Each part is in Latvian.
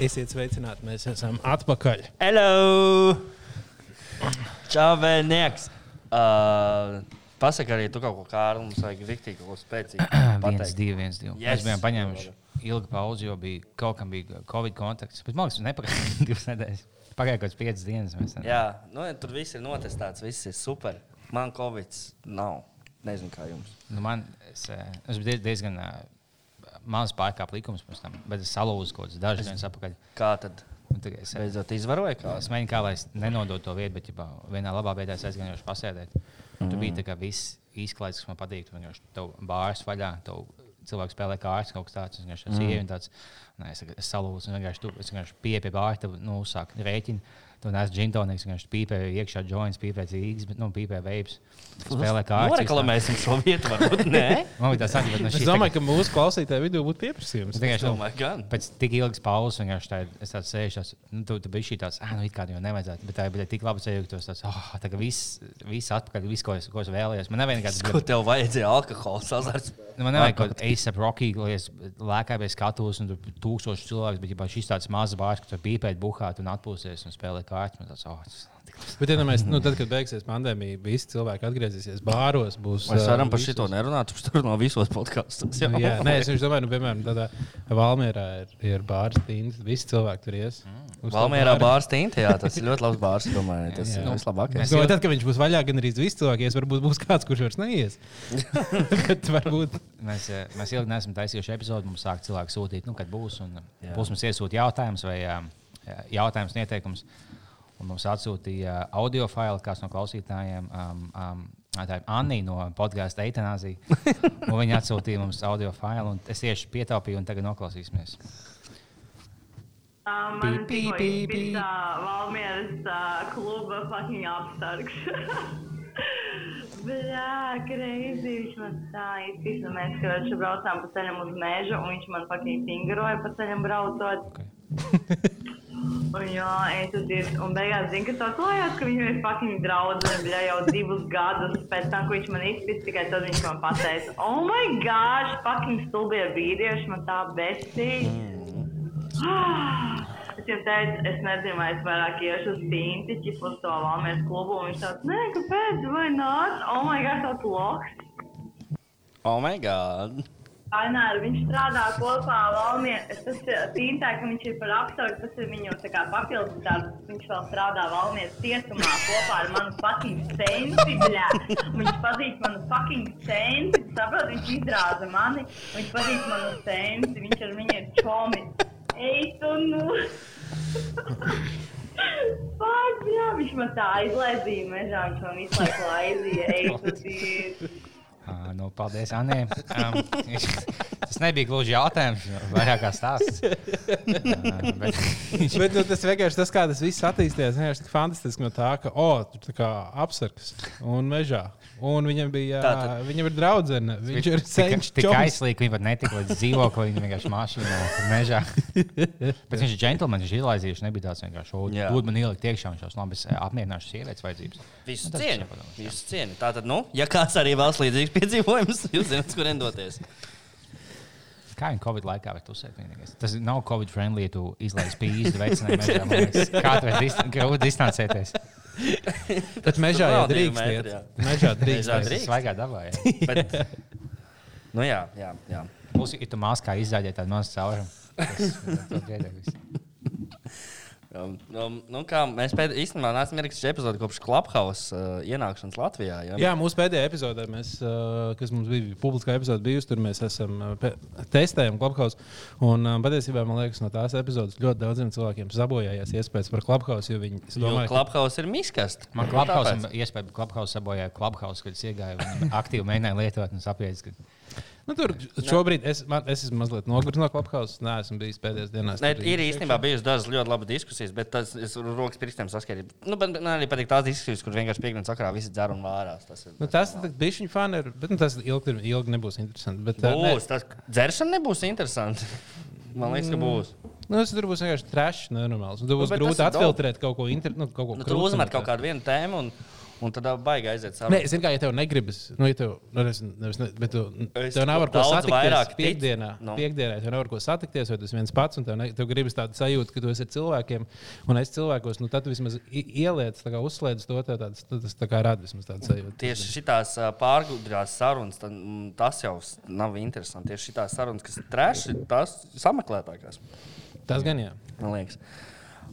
Esiet sveicināti, mēs esam atpakaļ. Hello! Čau, vēnieks! Uh, Pasaka arī tu kaut ko kārlu, mums vajag riktīgi kaut ko spēcīgu. viens, pateikt. divi, viens, divi. Yes. Yes. Mēs bijām paņēmuši ilgu pauzi, jo bija kaut kam bija Covid kontakts. Bet man liekas, nepagāja divas nedēļas. Pagāja kaut kāds piecas dienas. Mēs, ne- Jā, nu, ja tur viss ir notestēts, viss ir super. Man Covid nav. Nezinu, kā jums. Nu, man, es, eh, es biju diez- diezgan uh, maz pārkāpis likums tam, bet es salūzu kaut kādus dažus gadus atpakaļ. Kā tad? Es, Beidzot izvaroja kā? es mēģināju, kā lai es nenodotu to vietu, bet ģipā, vienā labā vietā es aizgāju pasēdēt. Mm. Tur bija tā kā viss izklaides, kas man patīk. Tur vienkārši tev bārs vaļā, tev cilvēks spēlē kārtas, kaut kas tāds. Es vienkārši mm. tāds. Nē, es, es salūzu, un vienkārši tu, vienkārši pie bāra, tev nu, uzsāk rēķinu. Tu neesi džintoniks, vienkārši pīpēji iekšā joints, pīpēji zīgs, bet nu, pīpēji veips. Spēlē kārtas. Noreklamēsim šo vietu, varbūt nē. Man bija tāds sajūta, ka no Es šīs domāju, ka mūsu klausītāju vidū būtu pieprasījums. Es vienkārši domāju, gan. Pēc tik ilgas pauzes vienkārši tā, es tāds sēžu, tāds, nu, tu, tu biji šī tāds, ah, nu, it kā jau nevajadzētu, bet tā bija tik laba sajūta, ka tas tāds, oh, tā kā viss, viss atpakaļ, viss, ko es, ko es vēlējos. Man nevajag nekāds, Ko tev vajadzēja? Alkohols, azarts. nu, man nevajag kaut kāds ASAP Rocky, lai es lēkāju bez skatos, un tur tūkstoši cilvēku, bet, ja šis tāds mazs bārs, ka tur pīpēt, buhāt un atpūsties un spēlēt man tāds, oh. Bet, ja mēs, nu, tad, kad beigsies pandēmija, visi cilvēki atgriezīsies bāros. Būs, Mēs varam par šito nerunāt, tas tur no visos podkāstos. Nu, Jā, nē, es domāju, nu, piemēram, tādā Valmjerā ir, ir bārs tīns. Visi cilvēki tur ies. Valmierā bāru. bārs tīntē, jā, tas ir ļoti labs bārs. Domāju, tas ir Jā. vislabākais. Es domāju, tad, kad viņš būs vaļā, gan arī visi cilvēki ies, varbūt būs kāds, kurš vairs neies. Bet varbūt Mēs, mēs ilgi neesam taisījuši epizodi. Mums sāk cilvēki sūtīt, nu, kad būs. Un, Jā. būs mums iesūtīt jautājums vai um, jautājums, un ieteikums. Un mums atsūtīja audio failu kāds no klausītājiem. Um, um, Tā ir Anna no podkāstu Eitanāzija. Viņa atsūtīja mums audio failu, un es tieši pietaupīju, un tagad noklausīsimies. Uh, man tikko pī, izpita Valmieras uh, kluba fucking apsargs. Bļā, greizi, viņš man tā izpisa. Mēs, kad braucām pa ceļam uz mežu, un viņš man fucking fingeroja pa ceļam braucot. Okay. Un jā, es ir. Un beigās zinu, ka tā klājās, ka viņam ir fucking draudzene, bļā, jau divus gadus pēc tam, ko viņš man izpisa, tikai tad viņš man pateica, oh my gosh, fucking stulbie vīrieši, man tā besī. Es jau teicu, es nezinu, vai es vairāk iešu uz Tintiņu, uz to Valmēras klubu. Un viņš tāds, nē, kāpēc? Vai nāc? Oh, my God, tāds loks. Oh, my God! Ainēr, viņš strādā kopā Valmēras. Tas ir Tintā, ka viņš ir par apsaugu, tas ir viņu kā papildus darbs. Viņš vēl strādā Valmēras ciesumā kopā ar manu fucking sensi, bļā. Viņš pazīst manu fucking sensi, saprot, viņš izrāda mani. Viņš pazīst manu sensi, viņš ar viņu ir čomi. Ej, tu nu! Fuck, jā, viņš man tā aizlaizīja mežā, viņš man visu laiku laizīja. Ej, tu tīri! Uh, nu, paldies, Anē. Um, tas nebija gluži jautājums, vairāk kā stāsts. Uh, bet, Bet, nu, tas vienkārši tas, kā tas viss attīstījās, vienkārši tik fantastiski no tā, ka, oh, tā kā apsargs un mežā. Un viņam bija, Tātad- viņam ir draudzene, viņš ir senčs. tik aizslīgi, ka viņi pat netika līdz dzīvoklim, viņi vienkārši mašīnā, mežā. Bet viņš ir džentlmenis, viņš ir izlaizījuši, nebija tāds vienkārši, dod man ielikt iekšā, viņš jau labi es apmierināšu sievietes vajadzības. Visu Nu, cieņu. Visu cieņu. Tātad, nu, ja kāds arī vēlas līdzīgs piedzīvojums, jūs zināt, kur doties. Kā viņi Covid laikā var tusēt? vienīgais? Tas nav Covid friendly, ja tu izlaiž pīzi, liekas. Kā tu vari dis- grūti distancēties? Bet mežā jau drīkst. metri, iet. jā. Mežā drīkst. Mežā drīkst. Svaigā dabā. jā. Bet, nu, jā, jā, jā. Plus, ja tu maskā izzāģē tādu mazu caurumu. Tas tas dziedē viss. Um, um, nu, kā, mēs pēd, īstenībā neesam ierakstījuši epizodi kopš Clubhouse uh, ienākšanas Latvijā. Ja? Jā, mūsu pēdējā epizodē, mēs, uh, kas mums bija publiskā epizode, bijusi tur, mēs esam uh, pe- testējam Clubhouse. Un uh, patiesībā man liekas, no tās epizodes ļoti daudziem cilvēkiem sabojājās iespējas par Clubhouse. Jo viņi domāju, ka Clubhouse ir miskast. Man Clubhouse, iespēja, Clubhouse sabojāja Clubhouse, kad es iegāju. Viņi aktīvi mēģināja lietot un sapriec, ka nu, tur šobrīd es, man, es esmu mazliet noguris no Clubhouse. Nē, esmu bijis pēdējās dienās. Ne, ir īstenībā bijušas dažas ļoti labas diskusijas, bet tas ir rokas pirkstiem saskatīt. Nu, bet man arī patīk tās diskusijas, kur vienkārši piekdienas sakarā visi dzer un vārās. Tas ir. Nu, tas ir bijis viņa fani, bet nu, tas ilgi, ilgi nebūs interesanti. Bet, nē, būs. Tas dzeršana nebūs interesanti. Man liekas, ka būs. Nu, tas tur būs vienkārši trešs, nenormāls. Tur būs bet grūti atfiltrēt kaut ko, inter, nu, kaut ko Nu, tur uzmet kaut kādu tēmu. Un, Un tad ā, baigi aiziet Nē, sarunā. zini, kā, ja tev negribas, nu, ja tev, nu, nevis, nevis, ne, bet tu, Es tev nav ar ko satikties piekdienā. Nu. Piekdienā tev nav ar ko satikties, vai tas viens pats, un tev, ne, tev gribas tādu sajūtu, ka tu esi cilvēkiem, un es cilvēkos, nu, tad tu vismaz ieliec, kā uzslēdz to, tev tāds, tas tā kā rada vismaz tādu sajūtu. Tieši šīs pārgudrās sarunas, tad, mm, tas jau nav interesanti. Tieši šīs sarunas, kas ir tās sameklētākās. Tas gan jā. man liekas.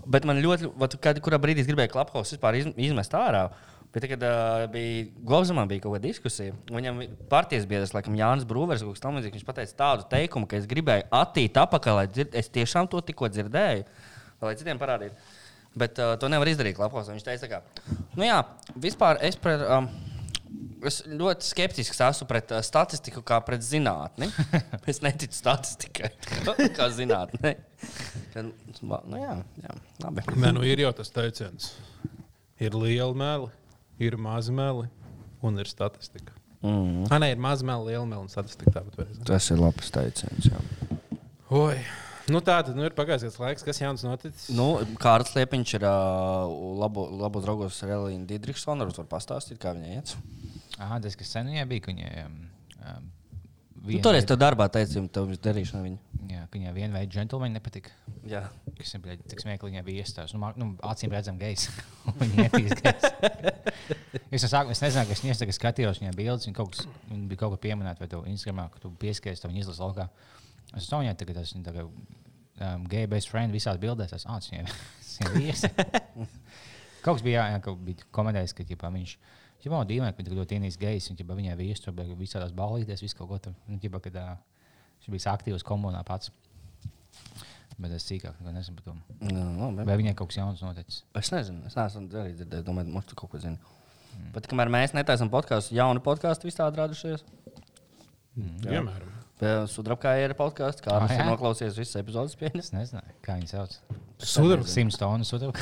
Bet man ļoti, vat, kad, kurā brīdī es gribēju klaphaus vispār iz, izmest ārā. Bet, kad uh, bija Globzemā, bija kaut kāda diskusija. Viņam partijas biedrs, laikam, Jānis Brūvers, kaut kas tamlīdzīgs, viņš pateica tādu teikumu, ka es gribēju attīt apakaļ, lai dzird, es tiešām to tikko dzirdēju, lai citiem parādītu. Bet uh, to nevar izdarīt klaphausā. Viņš teica, kā, nu jā, vispār es pret. Um, Es ļoti skeptisks esmu pret uh, statistiku, kā pret zinātni. es neticu statistikai, kā zinātnē. Kad, nu, jā, jā, labi. Nē, nu ir jau tas teiciens. Ir liela meli, ir maza meli un ir statistika. Mm. Ah, nē, ir maza meli, liela meli un statistika. Tāpat. Tas ir labs teiciens. Oi. Nu, tā tad nu, ir pagājis laiks, kas jauns noticis. Nu, Kārlis Liepiņš ir uh, labo, labos draugos ar Elīnu Digriksonu. Varbūt var pastāstīt, kā viņai iet. Ah, tas, kas sen viņai bija, ka viņai. Um, Nu, toreiz tev darbā teica, ka tev darīšana viņa. Jā, ka viņai vienā veidā džentlmeņi nepatika. Jā. Kas ir bļaļ, tik smieklīgi, viņa bija iestājusies. Nu, nu, acīm redzam, gejs. viņa nebija gejs. es no sākuma es nezināju, kas viņas tagad skatījos viņa bildes. Viņa kaut, kas, viņa bija kaut kā pieminēta, vai tu Instagramā, ka tu pieskaries, to viņa izlasa laukā. Es domāju, ka tas ir tagad um, gay best friend visās bildēs. Es domāju, ka viņš ir Kaut kas bija, jā, jā, kaut bija komentējis, ka ģipā, viņš jau bija dīvaini, ka viņš ļoti ienīst gejs. Jau viņai bija iestrādājis visādās ballītēs, visu kaut ko tur. Nu, ģipā, kad, uh, viņš bija aktīvs komunā pats. Bet es sīkāk nezinu par to. Jā, labi. Vai viņai kaut kas jauns noticis? Es nezinu, es neesmu arī dzirdējis. Domāju, mums tur kaut ko zina. Mm. Bet kamēr mēs netaisām podkāstu, jauni podkāstu visādi radušies. Piemēram. Sudrabkā ir podkāsts, kā Ah, arī jā? noklausījies visas epizodes pieņems. Es nezināju, kā viņi sauc. Sudraba. Simts tonnas sudraba.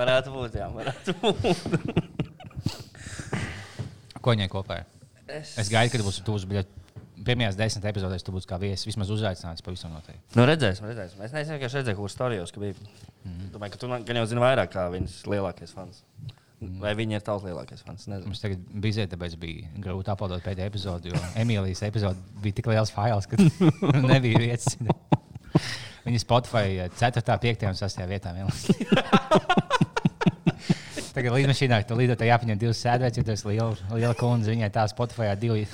Varētu būt, jā, varētu būt. Ko viņai kopā? Es, Es gaidu, kad būs tūs, bet pirmajās desmit epizodēs tu būsi kā viesis. Vismaz uzaicināts pavisam noteikti. Nu, redzēsim, redzēsim. Es nezinu, ka es redzēju, kur stāstījos, ka bija. Mm -hmm. Domāju, ka tu man- gan jau zini vairāk, kā viņas lielākais fans. Vai viņi ir tavs lielākais fans? Nezinu. Mums tagad bija tāpēc bija grūti apgādāt pēdējo epizodi, jo Emīlijas epizode bija tik liels fails, ka nebija vietas. Viņa Spotify 4, 5 un 6 vietā vienlaicīgi. Tagad līdmašīnā tu lido, tā jāpaņem divas sēdvietas, jo tas liela, liela kundze. Viņai tā Spotify divi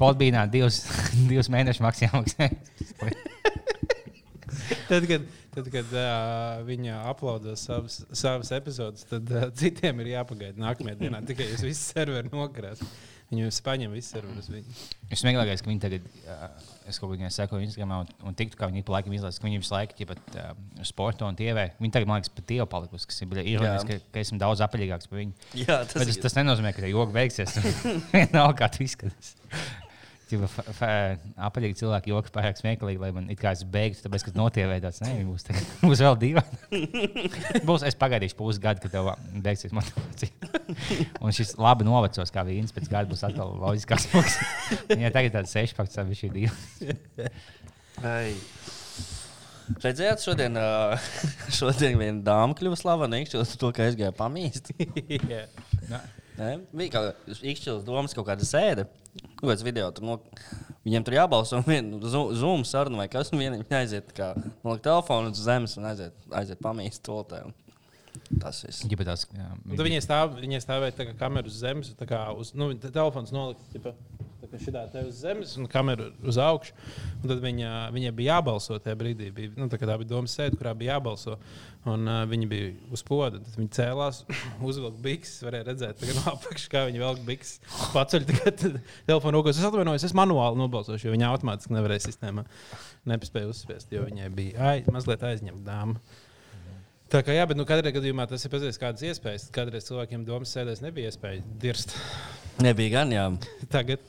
podbīnā divus, divus mēnešus maksājumā. Tad, kad, tad, kad uh, viņa uploados savas, savas epizodes, tad uh, citiem ir jāpagaida nākamajā dienā. Tikai jūs visi serveri nokrās. Jūs paņem visu serveru uz viņu. Vismieklīgākais, ka viņi tagad, es kaut kādā sekoju Instagram un, un tiktu, kā viņi pa laikam izlaiž, ka viņi visu laiku ir pat uh, sporta un TV. Viņi tagad, man liekas, pat tie palikusi, kas ir ironiski, ka, ka esmu daudz apaļīgāks par viņu. Jā, tas Bet tas, ir. tas nenozīmē, ka tā joga beigsies. Nav kā tu izskaties. Apaļīgi cilvēki joki pārāk smieklīgi, lai man it kā es beigtu, tāpēc, ka notievē tāds, viņi būs, tagad, būs vēl divi. būs, es pagaidīšu pusgadu, kad tev beigsies motivācija. Un šis labi novecos kā vīns, pēc gada būs atkal loģiskās smogs. Ja tagad tāds sešpakts, tad šī divi. Ai. Redzējāt, šodien, šodien viena dāma kļuva slavena īkšķos to, ka aizgāja pamīst. Jā. Bija kaut kāda īkšķils domas, kaut kāda sēde. Kaut kāds video tur no. Viņiem tur jābalso vienu zūmu sarunu vai kas, un viena viņa aiziet, kā nolikt telefonu uz zemes un aiziet, aiziet pamīst to te. Tas viss. Viņai, stāv, viņai stāvēja tā kā kamera uz zemes, tā kā uz, nu, te- telefons nolikts tā kā šitā te uz zemes un kamera uz augšu. Un tad viņa, viņai bija jābalso tajā brīdī. Bija, nu, tā, tā bija domas sēde, kurā bija jābalso. Un uh, viņi bija uz poda. Tad viņi cēlās, uzvilka bikses. Varēja redzēt, no apakšas kā viņi velk bikses. Paceļ telefonu rokās. Es atvainojos, es manuāli nobalsošu, jo viņa automātiski nevarēja sistēmā. Nepaspēja uzspiest, jo viņai bija ai, mazliet aizņemta dāma. Tā kā jā, bet nu, katrā gadījumā tas ir pēc kādas iespējas. Kādreiz cilvēkiem domas sēdēs nebija iespēja dirst. Nebija gan, jā. Tagad,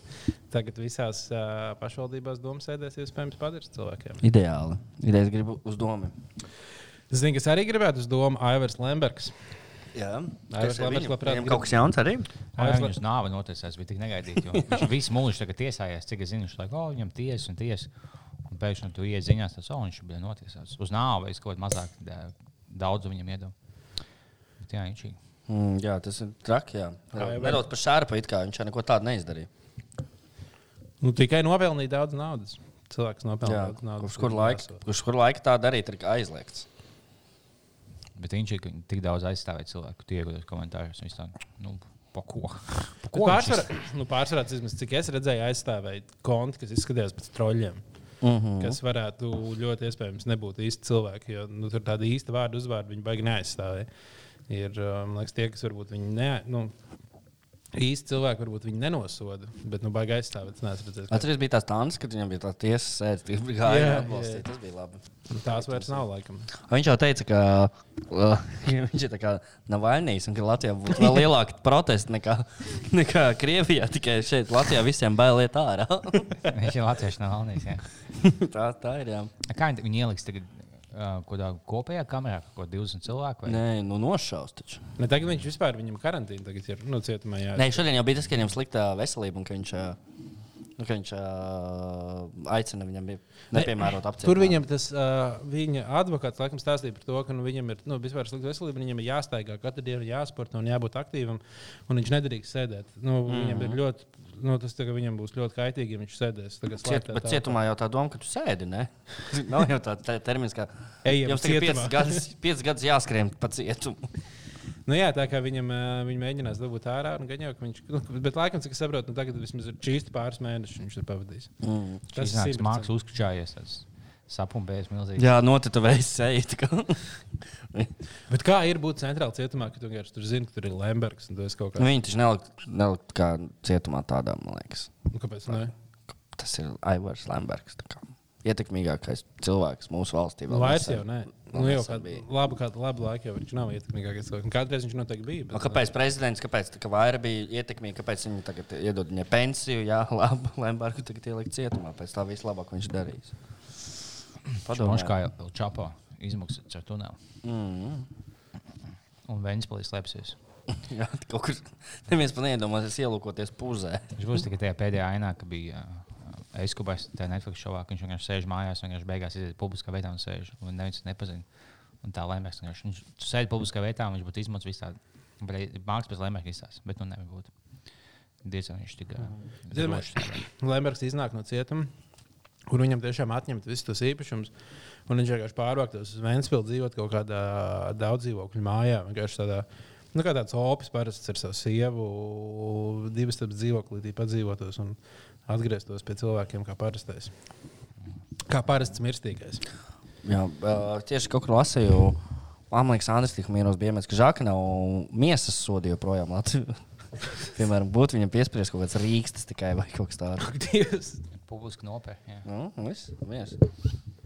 tagad visās uh, pašvaldībās domas sēdēs iespējams padirst cilvēkiem. Ideāli. Idejas gribu uz domu. Zini, kas arī gribētu uz domu Aivars Lembergs. Jā, Aivars Lembergs labprāt Viņam kaut kas jauns arī. Jā, viņš nāva notiesās, bija tik negaidīti. jo Viņš visu mūžu tagad tiesājās, cik es zinu, viņš laikam, oh, viņam tiesa un tiesa. Un pēkšņi tu ienāc ziņās, tas oh, viņš bija notiesāts uz nāvi, vai kaut kā mazāk da- daudz viņam iedod. Bet, jā, viņš ir. Mm, jā, tas ir traki. Nedaudz par šādu it kā viņš neko tādu neizdarīja. Nu, tikai nopelnīja daudz naudas. Cilvēks nopelnīja daudz naudas. kurš kur laika, kurš kur laika tā darīt, ir aizliegts. Bet viņš ir tik daudz aizstāvējis cilvēku, tie ieguldījis komentārus. Viņš tā, nu, pa ko? Pa Ko ko pārsvarā, nu, pārsvarā cik es redzēju, aizstāvēja konti, kas izskatījās pēc troļļiem. Mm -hmm. Kas varētu ļoti iespējams nebūt īsti cilvēki, jo nu, tur tāda īsta vārdu uzvārdu viņi baigi neaizstāvēja. Ir um, liekas, tie, kas varbūt viņi ne, nu, īsti cilvēki, varbūt viņi nenosoda, bet nu, baigi aizstāvēt. Atcerieties, bija tās tādas, kad viņam bija tā tiesa sēde, kas bija gājis atbalstīt. Tas bija labi. tās vairs nav laikam. Viņš jau teica, ka uh, viņš ir tā kā Navaļnijas un ka Latvijā būtu vēl lielāka protesta nekā, nekā Krievijā. Tikai šeit Latvijā visiem bail iet ārā. Viņš latviešu no Valnijas. jā. tā, tā ir. Jā. Kā viņi viņi ieliks tagad kādā kopējā kamerā, ko 20 cilvēku? Vai? Nē, nu nošaus taču. Ne, tagad viņš vispār viņam karantīna tagad ir nu, cietumā. Jā, Nē, šodien jau bija tas, ka viņam slikta veselība un ka viņš, nu, viņš ā, aicina viņam nepiemērot apcietinājumu. Tur viņam tas uh, viņa advokāts laikam stāstīja par to, ka nu, viņam ir nu, vispār slikta veselība, viņam ir jāstaigā katru dienu, jāsporto un jābūt aktīvam, un viņš nedrīkst sēdēt. Nu, mm -hmm. Viņam ir ļoti, nu, tas viņam būs ļoti kaitīgi, ja viņš sēdēs. Ciet, bet telpā. cietumā jau tā doma, ka tu sēdi. Ne? Nav jau tā te- termins, ka Ejam jums tagad cietumā. 5 gadus, gadus jāskrien pa cietumu. Nu, jā, tā kā viņam viņa mēģinās dabūt ārā, un gan jau, ka viņš, nu, bet laikam, cik es saprotu, nu, tagad vismaz ir čīsti pāris mēnešus viņš ir pavadījis. Mm. Tas ir mākslinieks uzkāpis, tas sapumpējis milzīgi. Jā, notetovējas seja. Bet kā ir būt centrālā cietumā, ka tu vienkārši tur zini, ka tur ir Lembergs un esi kaut kā. Viņi taču nelikt, nelikt kā cietumā tādā, man liekas. Nu, kāpēc? Ne? Tas ir Aivars Lembergs. Ietekmīgākais cilvēks mūsu valstī. vēl Vairs jau nē. Nu, jau kādu labu, kādu labu laiku jau viņš nav ietekmīgākais cilvēks. Un Kādreiz viņš noteikti bija. Nu, Bet, kāpēc prezidents, kāpēc tā kā vairāk bija ietekmīgi, kāpēc viņi tagad iedod viņai pensiju, jā, labi, Lembergu tagad ielikt cietumā, pēc tā vislabāk viņš darīs. Padomājiet, kā jau Čapo izmaksas ar tuneli. Mm. Un Vēnspēlīs slēpsies. Jā, kaut kur neviens pat neiedomāsies ielūkoties puzē. Viņš būs tikai tajā pēdējā ainā, kad bija Eiskubais, tajā Netflix šovā, ka viņš vienkārši sēž mājās, vienkārši beigās iziet publiskā vietā un sēž. Un neviens viņu nepazina. Un tā lēmēs, ka viņš tu sēž publiskā vietā, un viņš būtu izmocis visu tādu. Mākslinieks pēc lēmēs izstāsta, bet nu nevar būt. Diezgan viņš tik Ziniet, drošs. Lembergs iznāk no cietuma, kur viņam tiešām atņemt visus tos īpašumus. Un viņš vienkārši pārvāktos uz Vēnspilsnu, dzīvot kaut kādā daudz dzīvokļu mājā. Vienkārši tādā, nu, kā tāds opis parasts ar savu sievu, divas tādas dzīvoklī padzīvotos un atgrieztos pie cilvēkiem kā parastais. Kā parasts mirstīgais. Jā, tieši kaut kur lasīju. Man liekas, Andris tik mīlos bija, ka Žaka nav miesas sodi joprojām Latvijā. Piemēram, būtu viņam piespriezt kaut kāds rīkstas tikai vai kaut kas tāds. Publiski nopērk. Nu, viss, viss.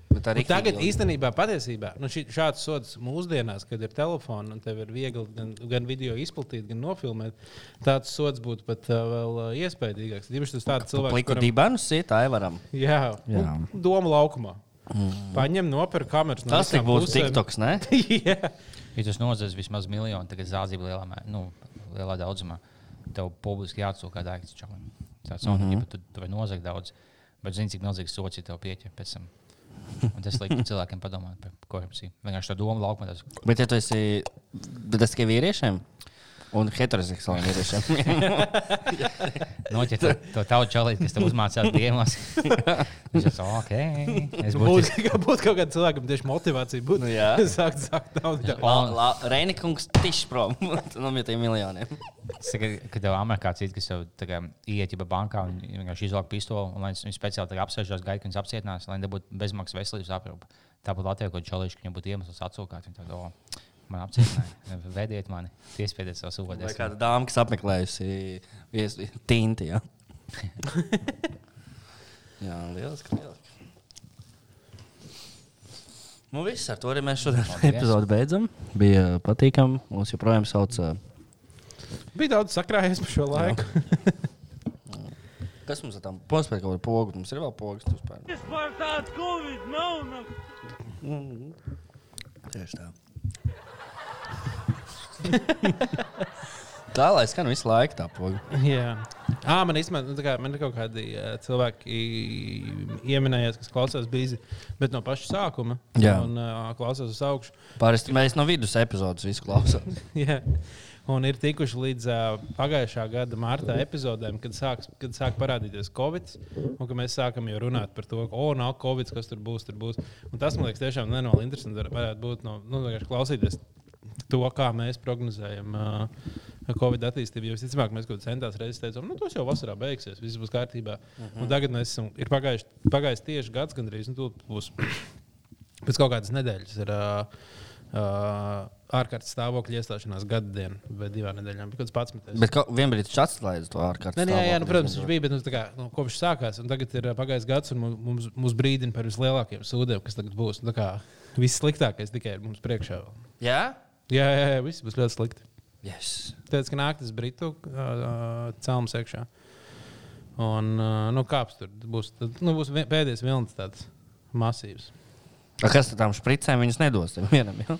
Bet tā Un riktīgi Tagad ilgi. īstenībā, patiesībā, nu, šī, šāds sods mūsdienās, kad ir telefons un tev ir viegli gan, gan video izplatīt, gan nofilmēt, tāds sods būtu pat uh, vēl uh, iespējīgāks. Īpaši tas tāds cilvēks, Pliku kuram dibenu sit, Aivaram. jā, Jā. nu, doma laukumā. Mm. Paņem, nopērk kameras. no Tas pusēm. TikToks, ne? jā. Ja tas nozīmē vismaz miljonu, tagad zādzība lielā, mē- nu, lielā daudzumā, tev publiski jāatsūta kāda daikts čalam. Tāds nav, -hmm. ja tu, tu vari nozagt daudz, bet zini, cik milzīgs sots ir tev pieķer pēc tam. Un tas liek cilvēkiem padomāt par korupciju. Vienkārši tā doma laukumā tas Bet, ja tu esi. Bet tas tikai vīriešiem un heteroseksuāliem vīriešiem. noķer to, to tautu čalīt, kas tev uzmācās diemos. Viņš ir ok. Es būtu Būtu kā būt kaut kādam cilvēkam tieši motivācija. Būt, Nu jā. sākt, sākt naudu. Reinikungs tišs prom no tiem miljoniem. Saka, ka tev amerikāts ir, kas jau tā kā iet jau bankā un vienkārši izvelk pistoli, un lai viņi speciāli apsēžās, gaida, ka viņas apcietinās, lai nebūtu bezmaksas veselības aprūpe. Tāpat Latvijā, kad čalīši, ka viņam būtu iemesls atsūkāt, viņi tādu, o, man apcietināja, vediet mani, piespiediet savu sūdu. Vai kāda dāma, kas apmeklējusi tinti. Jā, jā lieliski. lieliski. Nu, viss ar to arī mēs šodien epizodi beidzam. Bija patīkami. Mums joprojām sauc. ā, Bija daudz sakrājies par šo laiku. Kas mums ir tam? Pospēj kaut kāda poga. Mums ir vēl pogas. tu spēj. Vispār tāds covid nav. nav. Tieši tā. Tā lai skan visu laiku tā poga. Jā, à, man īstenībā nu, man ir kaut kādi uh, cilvēki ieminējies, kas klausās bīzi, bet no paša sākuma. Jā. Un uh, klausās uz augšu. Parasti mēs no vidus epizodes visu klausām. Jā. Un ir tikuši līdz uh, pagājušā gada marta epizodēm, kad sāk, kad sāk parādīties Covid. Un ka mēs sākam jau runāt par to, ka, oh, nav Covid, kas tur būs, tur būs. Un tas man liekas, tiešām nenormāli interesanti. var- Varētu būt no, nu, klausīties to, kā mēs prognozējam uh, Covid attīstību. Jo visticamāk, mēs kaut kādā centās reizes teicām, nu, tas jau vasarā beigsies, viss būs kārtībā. Uh -huh. Un tagad mēs esam, ir pagājis, tieši gads, gandrīz, un tu būs pēc kaut kādas nedēļas. Ir, uh, uh, ārkārtas stāvokļa iestāšanās gada diena vai divām nedēļām. Kaut kāds 11. Bet vienbrīd viņš atslēdz to ārkārtas. Nē, nē, jā, nu, stāvokli. protams, viņš bija, bet nu, tā kā, nu, kopš sākās, un tagad ir ā, pagājis gads, un mu- mums, mums brīdina par vislielākajiem sūdiem, kas tagad būs. Nu, kā Viss sliktākais tikai ir mums priekšā. Jā? Jā, jā, jā viss būs ļoti slikti. Yes. Tāpēc, ka nāk tas britu uh, celms iekšā. Un uh, nu, kāps tur būs. Tad, nu, būs pēdējais vilnis tāds masīvs. A, kas tad tam špricēm viņas nedos? Vienam, ja?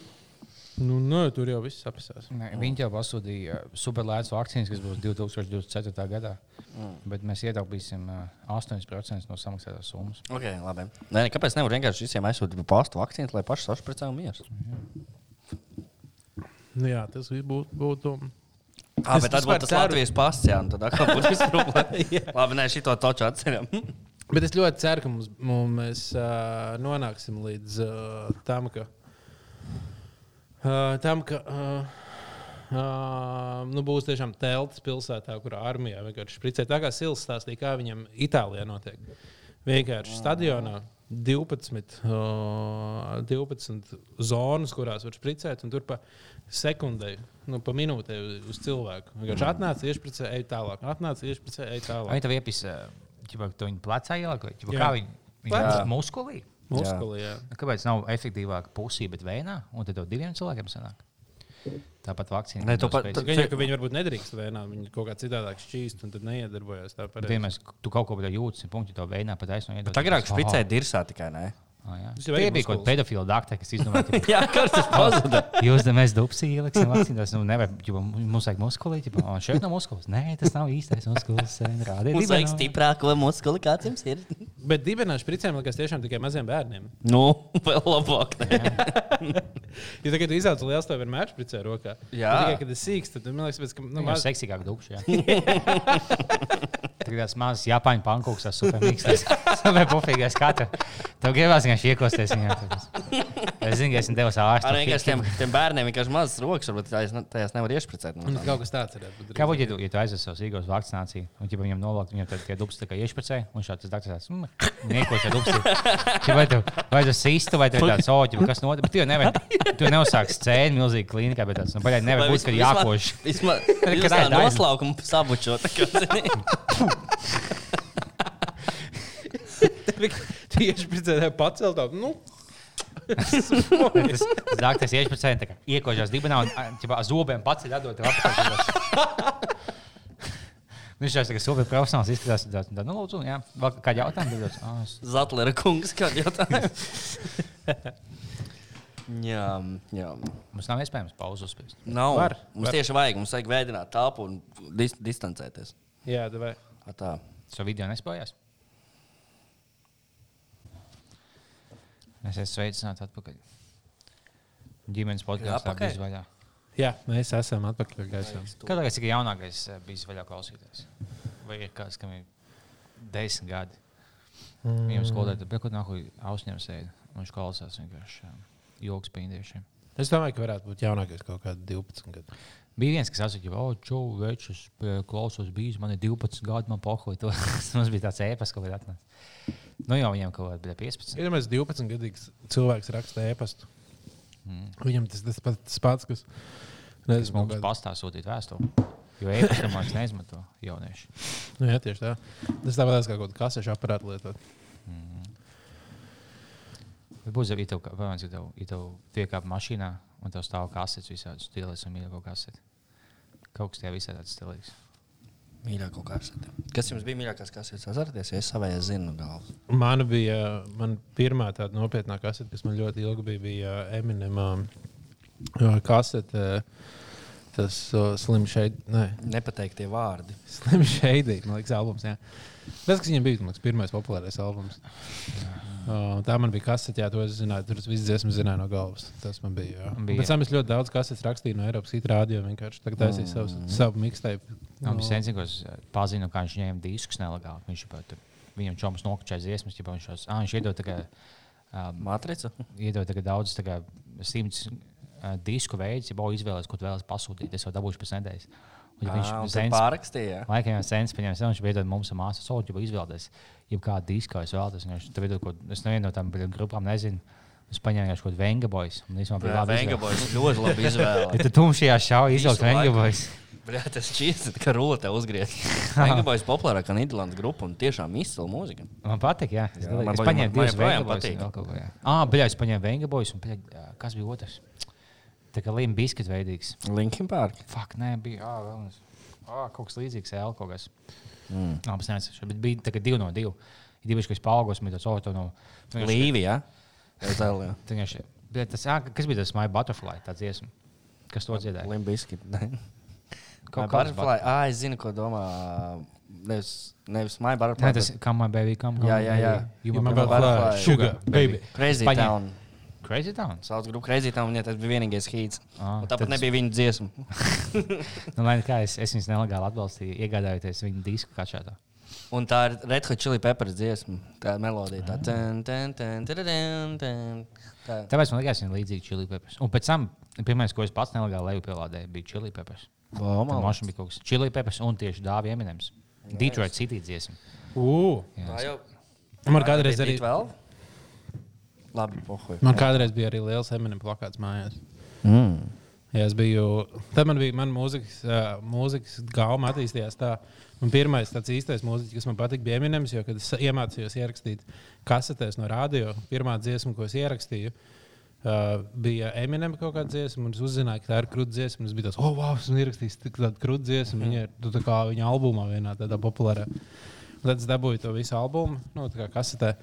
Nu, nu, tur jau viss apsēs. Nē, Viņi jau pasūtīja superlētas vakcīnas, kas būs 2024. gadā. Mm. Bet mēs ietaupīsim uh, 8% no samaksātās summas. Okay, labi. Nē, nē, kāpēc nevar vienkārši visiem aizsūtīt pa pastu vakcīnu, lai paši sašpricē un mieras? Nu, jā, tas būtu. būtu Ah, bet tad būtu tas ceru- Latvijas pasts, jā, tad atkal būtu viss problēma. labi, nē, šito toču atceram. Bet es ļoti ceru, ka mums, mums, mēs uh, nonāksim līdz uh, tam, ka, uh, tam, ka uh, uh, nu, būs tiešām telts pilsētā, kur armijā vienkārši spricē. Tā kā Sils stāstīja, kā viņam Itālijā notiek. Vienkārši stadionā 12, uh, 12 zonas, kurās var spricēt, un tur pa sekundei, nu, pa minūtei uz cilvēku. Vienkārši atnāc, iešpricē, ej tālāk, atnāc, iešpricē, ej tālāk. Vai tev iepis, ķipa, to viņa plecā ieliek, vai ķipa, Jā. kā viņa, viņa muskulī? Muskulī, jā. Kāpēc nav efektīvāk pusī, bet vēnā, un tad tev diviem cilvēkiem sanāk? Tāpat vakcīna. Nē, pat-. Gan jau, ka viņi varbūt nedrīkst vēnā, viņi kaut kā citādāk šķīst un tad neiedarbojas. Vienmēr tu kaut ko to jūti, un punkti to vēnā pat aizsno. Tā agrāk špricē dirsā tikai, ne? Tas jau arī bija kaut kāda pedofila dakta, kas izdomāja, ka Jā, kas tas pazuda? jūs tam mēs dupsī ieliksim vakcīnās. Nu, nevar, ģipa, mums vajag muskulī, ģipa, un šeit nav muskulis. Nē, tas nav īstais muskulis. Rādiet, Mums vajag stiprāko muskuli, kāds jums ir. Bet dibināšu spricēm liekas tiešām tikai maziem bērniem. Nu, vēl labāk. Ja tagad izaugs liels, tev vienmēr spricē rokā. Jā. Bet Tikai, kad es sīkstu, tad man liekas, ka, nu, Nu, maz... seksīgāk dupši. Tās mazas Japāņu pankūks, tas super mīkstais. Super pufīgais katra. Tev gribās vienkārši iekosties viņam. Es zinu, ka esmu devis Ar ārstu. vienkārši tiem, tiem bērniem vienkārši mazas rokas, varbūt tajās ne- tajās nevar iešpricēt. Un kaut kas tāds būt. Kā būtu, ja tu, ja tu aizvesi savus īgos vakcināciju, un ja viņam novelk, viņam tad tie dubs tā kā iešpricē, un šāds tas daktarās, mm, nieko šā dubs. Vai tu, vai tu sistu, vai tu tāds oķi, kas notiek, bet tu jau nevar, tu neuzsāks scēni milzīgi klīnikā, bet tas, nu, baļai nevar būt, ka jākož. Vismaz tā aiz- noslaukumu sabučot. Tieši spricē pacelt. tā, Nu, Tas daktaris iešpricē, tā kā iekožās dibenā un ķipā, zobiem pats ir atdot. Viņš jau tāds super profesionāls izskatās. Tā, tā, nu, lūdzu, jā, vēl kādi jautājumi? Tad, ah, es- Zatlera kungs, kā jautājums. jā, jā. Mums nav iespējams pauzu uzspēst. Nav. Var, Mums var. tieši vajag, mums vajag veidot telpu un dis distancēties. jā, vai. A Tā. Šo video nespējās. Es esmu sveicināts atpakaļ. Ģimenes podkāstā bija vaļā. jā, mēs esam atpakaļ gaisā. Kādā cik jaunākais eh, bijis vaļā klausīties? Vai ir kāds, kam ir desmit gadi? Viņam skolotājai tur bija kaut kāda ausņiem sēde. un Viņš klausās vienkārši eh, joks par indiešiem. Es domāju, ka varētu būt jaunākais kaut kāds 12 gadu. Bija viens, kas atsūtīja, ka, oh, čau, večs, es klausos, bijis, man ir 12 gadi, man pohoja. to." Mums bija tāds ēpas, ko bija atnācis. Nu, jau viņam kaut bija 15. Iedomājieties, 12 gadīgs cilvēks raksta e-pastu. Mm. Viņam tas tas pats, tas pats kas. Tas Nezinu, mums kāda- pastāv sūtīt vēstuli. Jo ēpas tam vairs neizmanto jaunieši. Nu, jā, tieši tā. Tas tāpat kā kaut kāda kasešu aparāta lietot. Bet būs arī tev, piemēram, ja tev, ja tev piekāp mašīnā un tev stāv kasetes visādus stilus un mīļāko kaseti. Kaut kas tajā visā tāds stilīgs. Mīļākā kasete. Kas jums bija mīļākās kasetes? Atcerieties, es savai zinu galvu. Man bija man pirmā tāda nopietnā kasete, kas man ļoti ilgi bija, bija Eminem kasete. Tas uh, Slim Shady. Nē, Nepateiktie vārdi. Slim Shady. Man liekas, albums. Jā. Tas, kas viņam bija, man liekas, pirmais populārais albums. Uh, tā man bija kasete, jā, to es zināju. Tur es visu dziesmu zināju no galvas. Tas man bija. Jā. Bija. Pēc tam es ļoti daudz kasetes rakstīju no Eiropas Hit radio. Vienkārši tagad taisīju Mm. savu, savu mixtape. No, es sen zinu, pazinu, kā viņš ņēma diskus nelegāli. Viņš jau tur viņam čoms nokačēja dziesmas, ja viņš ah, viņš iedod kā, um, Matrica. iedod kā daudz, kā simts uh, disku veidus, ja būtu izvēlējies, ko tu vēlaties pasūtīt. Es jau dabūšu pēc nedēļas. Un, ja Viņš viņš to zens, pārakstīja. laikam jau sens pieņems, viņš iedod mums un māsas, so, ja izvēlēties, ja kādu disku es vēlaties. un Viņš tev iedod, ko, es nevienu no tām grupām nezinu. Es paņēmu kaut kādu Venga boys. un īstenībā bija labi Venga izvēle. boys ļoti labi izvēlēts. Ja tu tumšajā šauja izvilkt Visu Venga laiku. boys. Bļā, tas šķiet, ka rulete uzgriezt. Venga boys populārākā Nīderlandes grupa un tiešām izcila mūzika. Man patīk, jā. Es, Jā, jā, man es paņēmu man- divus man joprojām Venga boys. patīk. un vēl kaut ko, jā. Ah, bļā, es paņēmu Venga boys un, bļā, kas bija otrs? Tā kā līnija biskuit veidīgs. Linkin Park. Fuck, nē, bija, ā, vēl viens. Ā, kaut kas līdzīgs, L kaut kas. Mm. Labi, es neatceros, bet bija tā kā divi no divu. Ir divi, kas paaugos, bija tas otrs no... Līvija. Jā, Zelja. Vienkārši, bet tas, ā, kas bija tas My Butterfly, tāds dziesma? Kas to dziedāja? Limbiskit. Kaut Kā Butterfly. Ah, es zinu, ko domā. Nevis, nevis My Nē, Butterfly. tas bet Come on, baby, come on. Jā, jā, jā. You You my my butterfly. butterfly, sugar, baby. Crazy Paņem- Town. Crazy Town. Sauc grupu Crazy Town, un ja tas bija vienīgais hīts. Ah, Un Tāpat tad- nebija viņa dziesma. Nu, lai kā es, es viņus nelegāli atbalstīju, iegādājoties viņu disku kačā. Un tā ir Red Hot Chili Peppers dziesma. Tā ir melodija. Tā ten, ten, ten, ten, ten, ten. Tā. Tāpēc man liekas, viņa ir līdzīga chili peppers. Un pēc tam, pirmais, ko es pats nelegāli leju pielādēju, bija chili peppers. Malāc. mašīna bija kaut kas chili peppers un tieši dāvā eminems. Detroit City dziesma. Uh, Tā jau. man kādreiz arī. vēl? Labi, pohuj. Man kādreiz bija arī liels Eminem plakāts mājās. Mm. Ja es biju, tad man bija mana mūzikas, uh, mūzikas gauma attīstījās tā. Man pirmais tāds īstais mūziķis, kas man patika, bija Eminems, jo, kad es iemācījos ierakstīt kasetēs no radio, pirmā dziesma, ko es ierakstīju, uh, bija Eminem kaut kāda dziesma, un es uzzināju, ka tā ir krūtis dziesma. un Es biju tāds, oh, wow, esmu ierakstījis tādu krūtis dziesmu. Viņa ir tu tā kā viņa albumā vienā tādā populārā. Un tad es dabūju to visu albumu, nu, tā kā kasetē.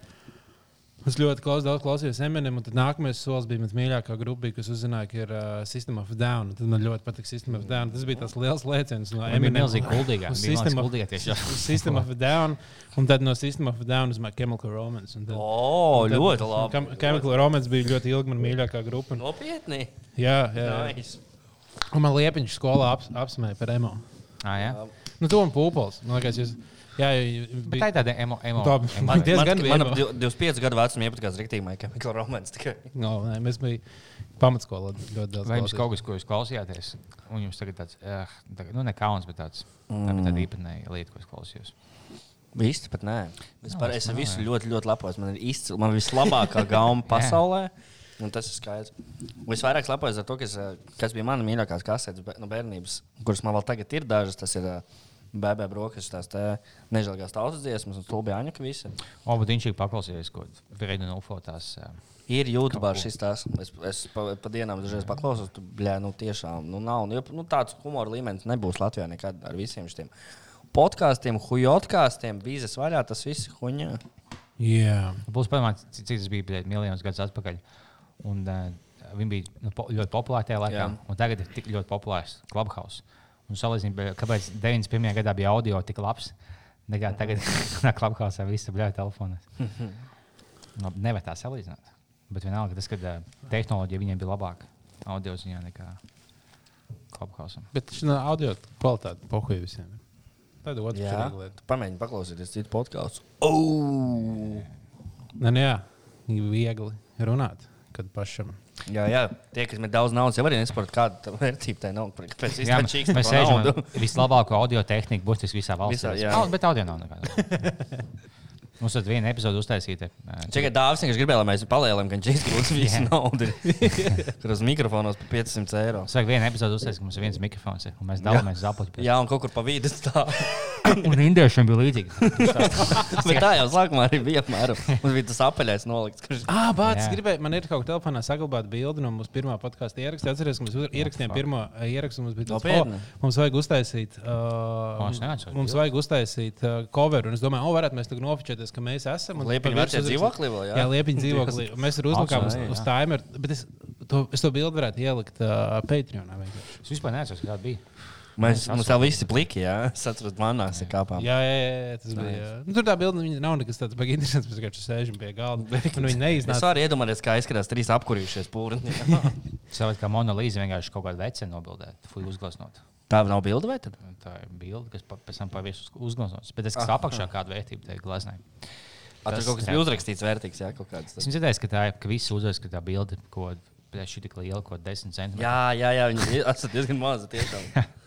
Es ļoti klaus, daudz klausījos Eminem, un tad nākamais solis bija mans mīļākā grupa, kas uzzināja, ka ir uh, System of a Down. Tad man ļoti patīk System of Down. Tas bija tas liels lēciens no Eminem. milzīgi kuldīgā. uz Viņa bija System of- System of Down, un tad no System of Down uz Chemical Romance. Tad, O, un tad- ļoti labi. Chem- Chemical Romance bija ļoti ilgi man mīļākā grupa. un- Nopietni. Jā, jā. Nice. Un man liepiņš skolā aps, apsmēja par emo. Ah, jā. Nu, to un pūpols. Man liekas, jūs. Jā, jā, Bet tā ir tāda emo, emo, Tā- emo. Man diezgan Man, bija man ap 25 gadu vecumā iepatikās rīktīgi, ka Mikls Romans tikai. No, nē, mēs bijām pamatskolā ļoti daudz. Vai jums kaut kas, ko jūs klausījāties, un jums tagad tāds, eh, tā, nu, ne kauns, bet tāds, tā bija tāda īpatnēja lieta, ko es klausījos. Viss pat nē. Es, par, es es ar visu ļoti, ļoti lepojos. Man ir izcila, man ir vislabākā gauma pasaulē. Un tas ir skaidrs. Un Es vairāk lepojos ar to, kas, eh, kas bija mana mīļākā kasetes be- no bērnības, kuras man vēl tagad ir dažas. Tas ir eh, bērnu brokas, tās te nežēlīgās tautas dziesmas un stulbjāņa, ka visi. O, bet viņš ir paklausījies, ko Vreidu Nulfo tās. eh, Ir YouTube šis tās. Es, es pa, pa dienām dažreiz paklausos, tu bļā, nu tiešām, nu nav. Nu, nu, tāds humora līmenis nebūs Latvijā nekad ar visiem šiem podkāstiem, hujotkāstiem, vīzes vaļā, tas viss ir huņā. Jā. Būs padomāt, cik tas bija bļēt, miljonus gadus atpakaļ. Un, uh, viņi bija nu, po, ļoti populāri tajā laikā, Jā. un tagad ir tik ļoti populārs Clubhouse. Un salīdzinot, kāpēc 91. gadā bija audio tik labs, nekā tagad Clubhouse viss bija telefonā. nu, nevar tā salīdzināt. Bet vienalga, tas, ka uh, tehnoloģija viņiem bija labāka audio ziņā nekā Clubhouse. Bet šī no audio kvalitāte pohuja visiem. Tā ir otra Jā, lieta. pamēģini paklausīties citu podkāstu. Oh! Nē, nu jā, viegli runāt, kad pašam. Jā, jā, tie, kas man daudz naudas, jau arī nesaprot, kāda tā vērtība tai nav. Pēc Jā, tam mēs par sēžam naudu. vislabāko audio tehniku, būs tas visā valstī. Visā, jā. Au, bet audio nav nekāda. Mums tad viena epizode uztaisīta. ā, Čekai dāvāts, vienkārši gribēja, lai mēs palielinām, ka viņš būs visu naudu. Kur uz mikrofonos par 500 eiro. Saka, viena epizode uztaisīta, ka mums ir viens mikrofons, ir, un mēs dalāmies zapuļu. Jā, un kaut kur pa vidu tā. Un indiešiem bija līdzīgi. Bet tā jau sākumā arī bija apmēram. Mums bija tas apaļais nolikts. Kurš... Ah, Bācis, gribēju, man ir kaut kā telefonā saglabāt bildi no mūsu pirmā podkāstu ieraksta. Atcerieties, ka mēs ierakstījām pirmo ierakstu. Mums bija tāds, oh, mums vajag uztaisīt, uh, mums vajag uztaisīt uh, coveru. Un es domāju, o, varētu mēs tagad nofočēties, ka mēs esam. virsmu uzrakstīt- dzīvoklī vēl, jā? Jā, liepiņu dzīvoklī. Mēs tur uzlikām uz, uz timer, bet es to, es to bildi varētu ielikt uh, Patreonā. vienkārši. Es vispār neatceros, kāda bija. Mēs Es jau visi pliki, jā. Es atceros, manās ir kāpām. Jā, jā, jā, tas bija. jā. Nu, tur tā bilde viņa nav nekas tāds baigi interesants. Mēs vienkārši sēžam pie galda. Un viņi Es neiznāca. varu iedomāties, kā izskatās trīs apkurījušies pūri. Savādāk kā monolīze vienkārši kaut kāda vecena nobildēta, fuj uzgleznota. Tā nav bilde vai tad? Tā ir bilde, kas pēc tam pavisam uzgleznots. Bet es kas apakšā kādu vērtību tajā gleznā. A, Tur Tas- kaut kas bija uzrakstīts vērtīgs, jā, kaut kāds. Es tas. dzirdēju, ka tā ir, ka visi uzreiz, ka tā bilde kaut kāda šī tik liela, kaut kāda 10 centimetri. Jā, jā, jā viņi esat diezgan mazi tiešām.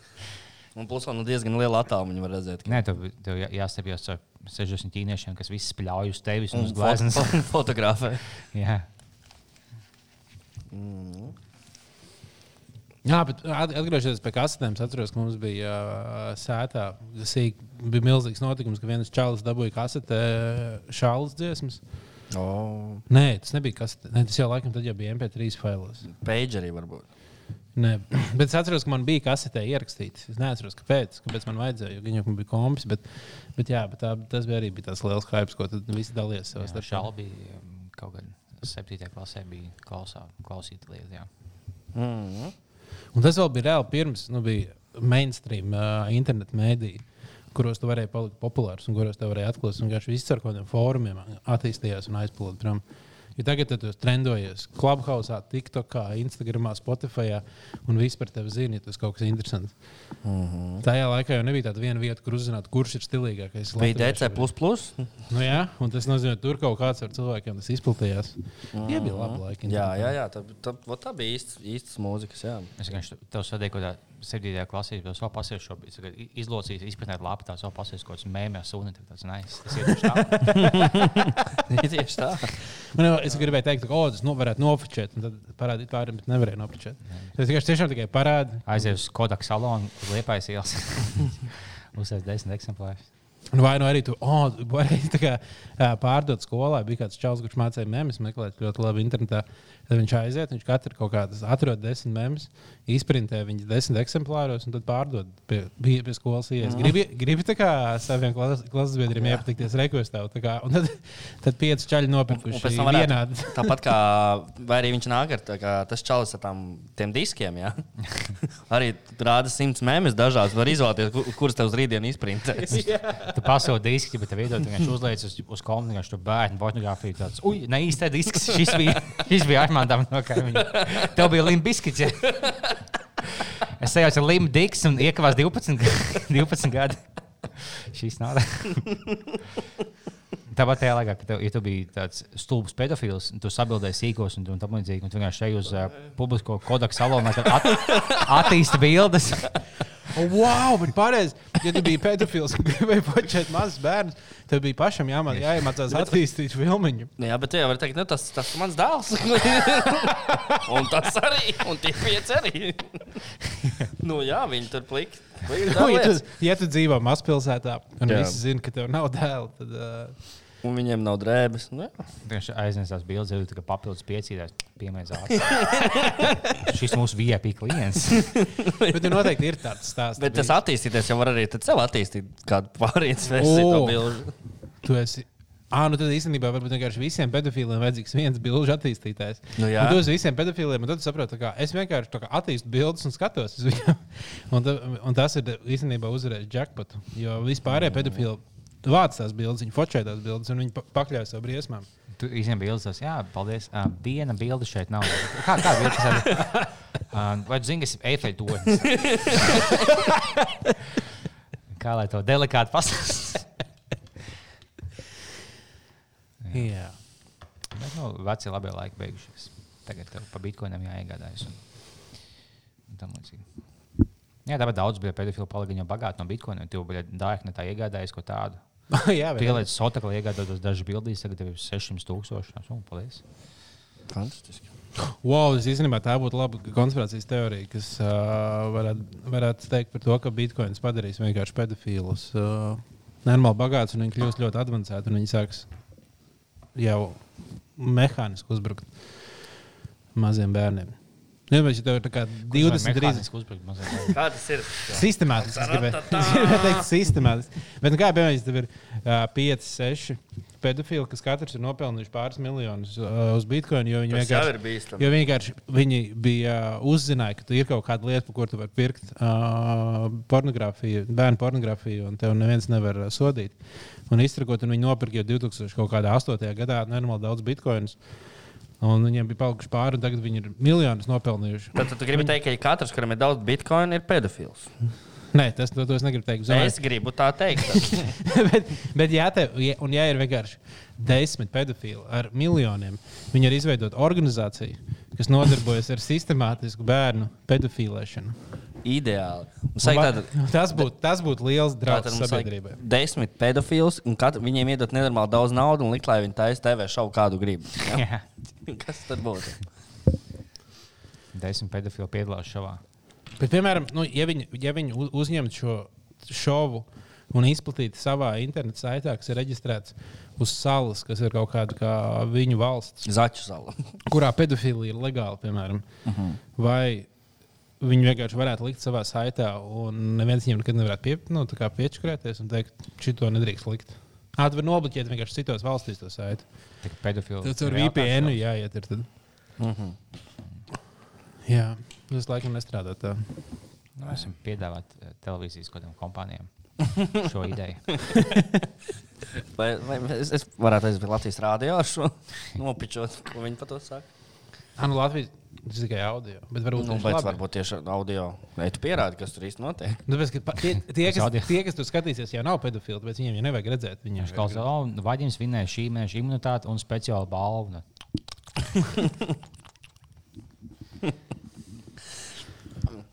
Un plus vēl nu diezgan liela attāluma viņi var redzēt. Nē, tev, tev jā- jāstapjas ar 60 ķīniešiem, kas visi spļauj uz tevis un Un uz gleznas. foto- fotografē. Jā, Jā, bet at- atgriežoties pie kasetēm, es atceros, ka mums bija uh, sētā. Sīk, bija milzīgs notikums, ka viens čalis dabūja kasetē šādas dziesmas. Oh. Nē, tas nebija kasetē. Nē, tas jau laikam tad jau bija MP3 failos. Pagerī varbūt. Nē, bet es atceros, ka man bija kasetē ierakstīts. Es neatceros, kāpēc, kāpēc man vajadzēja. jo Viņam bija kompis, bet, bet, jā, bet tā, tas bija arī bija tas liels hype, ko tad visi dalījās savā starpā. šādi bija um, kaut kad 7. klasē bija klausā, klausīt lietas. jā. Mm. Un tas vēl bija reāli pirms nu, bija mainstream uh, internetu mēdīju, kuros tu varēji palikt populārs un kuros tu varēji atklāt. Un vienkārši viss ar kādiem fórumiem attīstījās un aizplūda prom. Jo tagad tu trendojies Clubhouse, TikTokā, Instagramā, Spotify, un viss par tevi zina, ja tas kaut kas interesants. Mm -hmm. Tajā laikā jau nebija tāda viena vieta, kur uzzināt, kurš ir stilīgākais. Bija. DC. Nu, jā, un tas nozīmē, ka tur kaut kāds ar cilvēkiem tas izplatījās. Tie bija labi laiki. Jā, jā, jā tā, tā, vot tā bija īsts, īsts mūzikas. Jā. Es vienkārši tev sadēju, ka 7. klasē jau savu pasēju šo izlocījis, izpētēt lapu, tā savu pasēju kaut kāds mēmē, suni. Tas nice. Tas ir tieši tā. Tieši tā. Man es gribēju teikt, ka oh, tas nu, varētu nofočēt, un tad parādīt pāriem, bet nevarēju nofočēt. Tas vienkārši tiešām tikai parāda. Aiziet uz Kodak salonu, liepais ielas. Uzsēst desmit eksemplārus. Un Vai nu arī tu oh, varēji kā, pārdot skolā? Bija kāds čels, kurš mācīja mēmijas, meklēt ļoti labi internetā. Tad viņš aiziet, viņš katru kaut kādas atrod desmit mēmijas, izprintē viņas desmit eksemplāros un tad pārdod pie, pie, pie skolas ielas. Gribi, gribi tā kā saviem klas- klases biedriem iepatikties rekostā. Tad, tad pieci čaļi Un nopirkuši pēc tam varētu, vienādi. tāpat kā arī viņš nāk ar tā kā tas čalis ar tām, tiem diskiem. Jā. arī rāda simts mēmus dažādas. Var izvēlēties, ku- kuras tev uz rītdienu izprintēs. Tu pasūti diski, bet tev iedod vienkārši uzliec uz, uz kompu, vienkārši tur bērnu pornogrāfiju. Tāds, ui, ne īsti disks, šis bija, šis bija Armandam no kaimiņa. Tev bija limbiskits. Ja? Es sajaucu ar Limu Diks un iekavās 12, ga- 12 gadi. Šis nav. Tāpat tajā laikā, kad tev, ja tu biji tāds stulbs pedofils, tu sabildēji sīkos un, un tā līdzīgi, un tu vienkārši ej uz uh, publisko kodak salonu, at, attīsti bildes. Oh, wow, bet pareizi. Ja tu biji pedofils un gribēji počēt mazus bērnus, tev bija pašam jāmā, jāiemācās attīstīt filmu. Jā, bet jā, var teikt, nu, tas, tas ir mans dēls. un tas arī, un tie pieci arī. nu, jā, viņi tur pliki Nu, ja, tu, ja tu dzīvo mazpilsētā un Jā. visi zina, ka tev nav dēla, tad uh, Un viņiem nav drēbes. Nu. Viņš aiznesās bildes, jau tā kā papildus piecīdās, piemērs ārā. Šis mūsu VIP klients. bet tur noteikti ir tāds stāsts. Bet tas attīstīties jau var arī tad sev attīstīt kādu pārējais versiju. Tu esi. Ah, nu tad īstenībā varbūt vienkārši visiem pedofiliem vajadzīgs viens bilžu attīstītājs. Nu jā. Tu esi visiem pedofiliem, un tad tu saproti, ka es vienkārši tā kā attīstu bildes un skatos uz viņiem. un, ta, un tas ir īstenībā uzvarējis jackpotu. Jo vispārējie pedofili vāc tās bildes, viņi fočē tās bildes, un viņi pa- pakļauj savu briesmām. Tu īstenībā bildes tos, jā, paldies. Uh, viena bilde šeit nav. Kā, kā bilde tas ir? Uh, vai tu zini, kas ir efekts tornis? kā lai to delikāti pasakā? Jā. Bet, nu, veci labie laiki beigušies. Tagad tev pa bitkoinam jāiegādājas. Un, un tam līdzīgi. Jā, tāpat daudz bija pedofilu palika jau bagāti no bitkoina. Tu jau dārgi ne tā iegādājies ko tādu. jā, bet- ieliec sotakli, iegādājies dažas bildes, tagad tev ir 600 tūkstoši. Nu, paldies. Fantastiski. Wow, es īstenībā tā būtu laba konspirācijas teorija, kas uh, varētu, varētu teikt par to, ka bitkoins padarīs vienkārši pedofīlus uh, normāli bagātus, un viņi kļūs ļoti avansēti, un viņi sāks jau mehāniski uzbrukt maziem bērniem. Nu, bet, ja tev ir tā kā 20, 30 uzbrukt mazliet. Kā tas ir? sistemātiski, es gribēju teikt, sistemātiski. Bet, nu, kā piemēram, ja tev ir uh, 5, 6 pedofili, kas katrs ir nopelnījuši pāris miljonus uh, uz bitkoinu, jo viņi vienkārši, jo vienkārši viņi bija uh, uzzināja, ka tu ir kaut kāda lieta, par ko tu vari pirkt uh, pornogrāfiju, bērnu pornogrāfiju, un tev neviens nevar uh, sodīt. Un iztrakot, un viņi nopirka jau 2008. gadā nenormāli daudz bitkoinus. Un viņiem bija palikuši pāri, un tagad viņi ir miljonus nopelnījuši. Tad tu gribi teikt, ka katrs, kuram ir daudz bitkoinu, ir pedofils. Nē, tas to, to es negribu teikt. Zinu, Es gribu tā teikt. bet, bet ja tev, ja, un ja ir vienkārši desmit pedofili ar miljoniem, viņi ir izveidot organizāciju, kas nodarbojas ar sistemātisku bērnu pedofilēšanu. Ideāli. Tātad, Tas būtu tas būt liels vajag sabiedrībai. desmit pedofils, un katru, viņiem iedot nenormāli daudz naudas un likt, lai viņi taisa TV šovu, kādu grib. Ja? Kas tad būtu? Desmit pedofili piedalās šovā. Bet, piemēram, nu, ja viņi, ja viņi uzņemtu šo šovu un izplatītu savā interneta saitē, kas ir reģistrēts uz salas, kas ir kaut kāda kā viņu valsts, Zaķu sala. kurā pedofilija ir legāla, piemēram, uh -huh. vai viņi vienkārši varētu likt savā saitē, un neviens viņiem nekad nevarētu pie, nu, tā kā piečakrēties un teikt, šito nedrīkst likt. Vari nobloķēt vienkārši citos valstīs to saiti. Tik pedofili. Tad tur VPN jāiet. Ir tad. Uh -huh. Jā, tas laikam nestrādā tā. Nu, esam piedāvāt eh, televīzijas kaut kādām kompānijām šo ideju. Vai, vai es, es varētu aiziet pie Latvijas rādio ar šo nopičot, ko viņi par to saka? Ah, nu, Latvijas tas ir tikai audio. Bet varbūt, Nu, bet varbūt tieši audio. Vai tu pierādi, kas tur īsti notiek? Nu, tāpēc, ka tie, tie, kas, tie, kas tur skatīsies, jau nav pedofili, bet viņiem jau nevajag redzēt. Viņiem Viņš klausās, o, Vaģiņš vinēja šī mēneša imunitāti un speciālu balvu.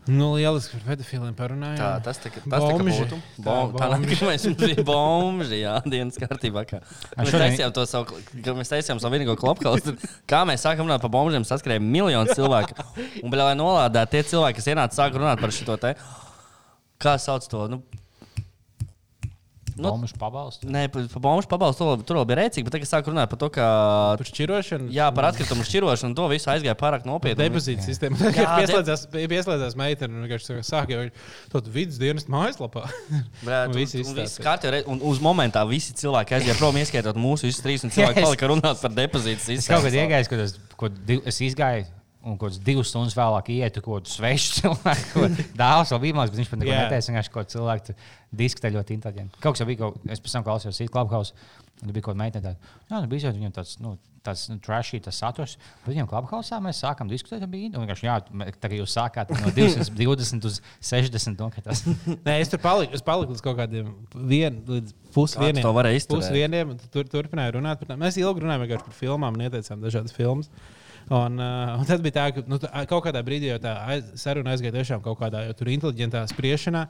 Nu, lieliski par pedofiliem parunājām. Tā, tas tā, tas tā Bomži. būtu. Tā, Bom, tā bomži. nākamais mums bija bomži, jā, dienas kārtībā. Kā. Mēs šodien- taisījām to savu, ka mēs taisījām savu vienīgo klopkausu. Kā mēs sākam runāt par bombžiem, saskrēja miljonu cilvēku. Un, bļā, lai nolādētu tie cilvēki, kas ienāca, sāk runāt par šo te. Kā sauc to? Nu, Nu, Bombušu pabalstu. Nē, par pa bombušu pabalstu tur, tur vēl bija rēcīgi, bet tagad sāk runāt par to, ka. Par šķirošanu. Jā, par atkritumu šķirošanu, to visu aizgāja pārāk nopietni. Depozīta sistēma. Jā, Jā, de- pieslēdzās, pieslēdzās meitene un vienkārši sāka jau to vidus dienas mājaslapā. Brāt, Un un, visi un, re- un uz momentā visi cilvēki aizgāja prom, ieskaitot mūsu visus trīs, un cilvēki palika runāt par depozītu Es kaut kad sistēmu. iegāju, kad es, kad es izgāju. Un kaut kāds divas stundas vēlāk ietu kaut kādu svešu cilvēku. Dāvāts vēl bija maz, bet viņš pat neko Jā. neteica. Vienkārši kaut kāds cilvēks tur diskutē ļoti inteliģenti. Kaut kas jau bija, kaut, es pēc tam klausījos Sīk Clubhouse. Un tur bija kaut kāda meitene, tāda, jā, nu, bija viņam tāds, nu, tāds nu, trashī, tas saturs. Bet viņam Clubhouse mēs sākām diskutēt, un bija, vienkārši, jā, mē- tagad jūs sākāt no 220 uz 60. Nu, ka tas, Nē, es tur paliku, es paliku līdz kaut kādiem vien, līdz Kā pusdieniem. tu to varēji izturēt? Pusdieniem, un tur turpināju runāt par tām. Mēs ilgi runājām par filmām un ieteicām dažādas filmas. Un, uh, un tad bija tā, ka nu, tā, kaut kādā brīdī jau tā aiz, saruna aizgāja tiešām kaut kādā jau tur inteliģentā spriešanā.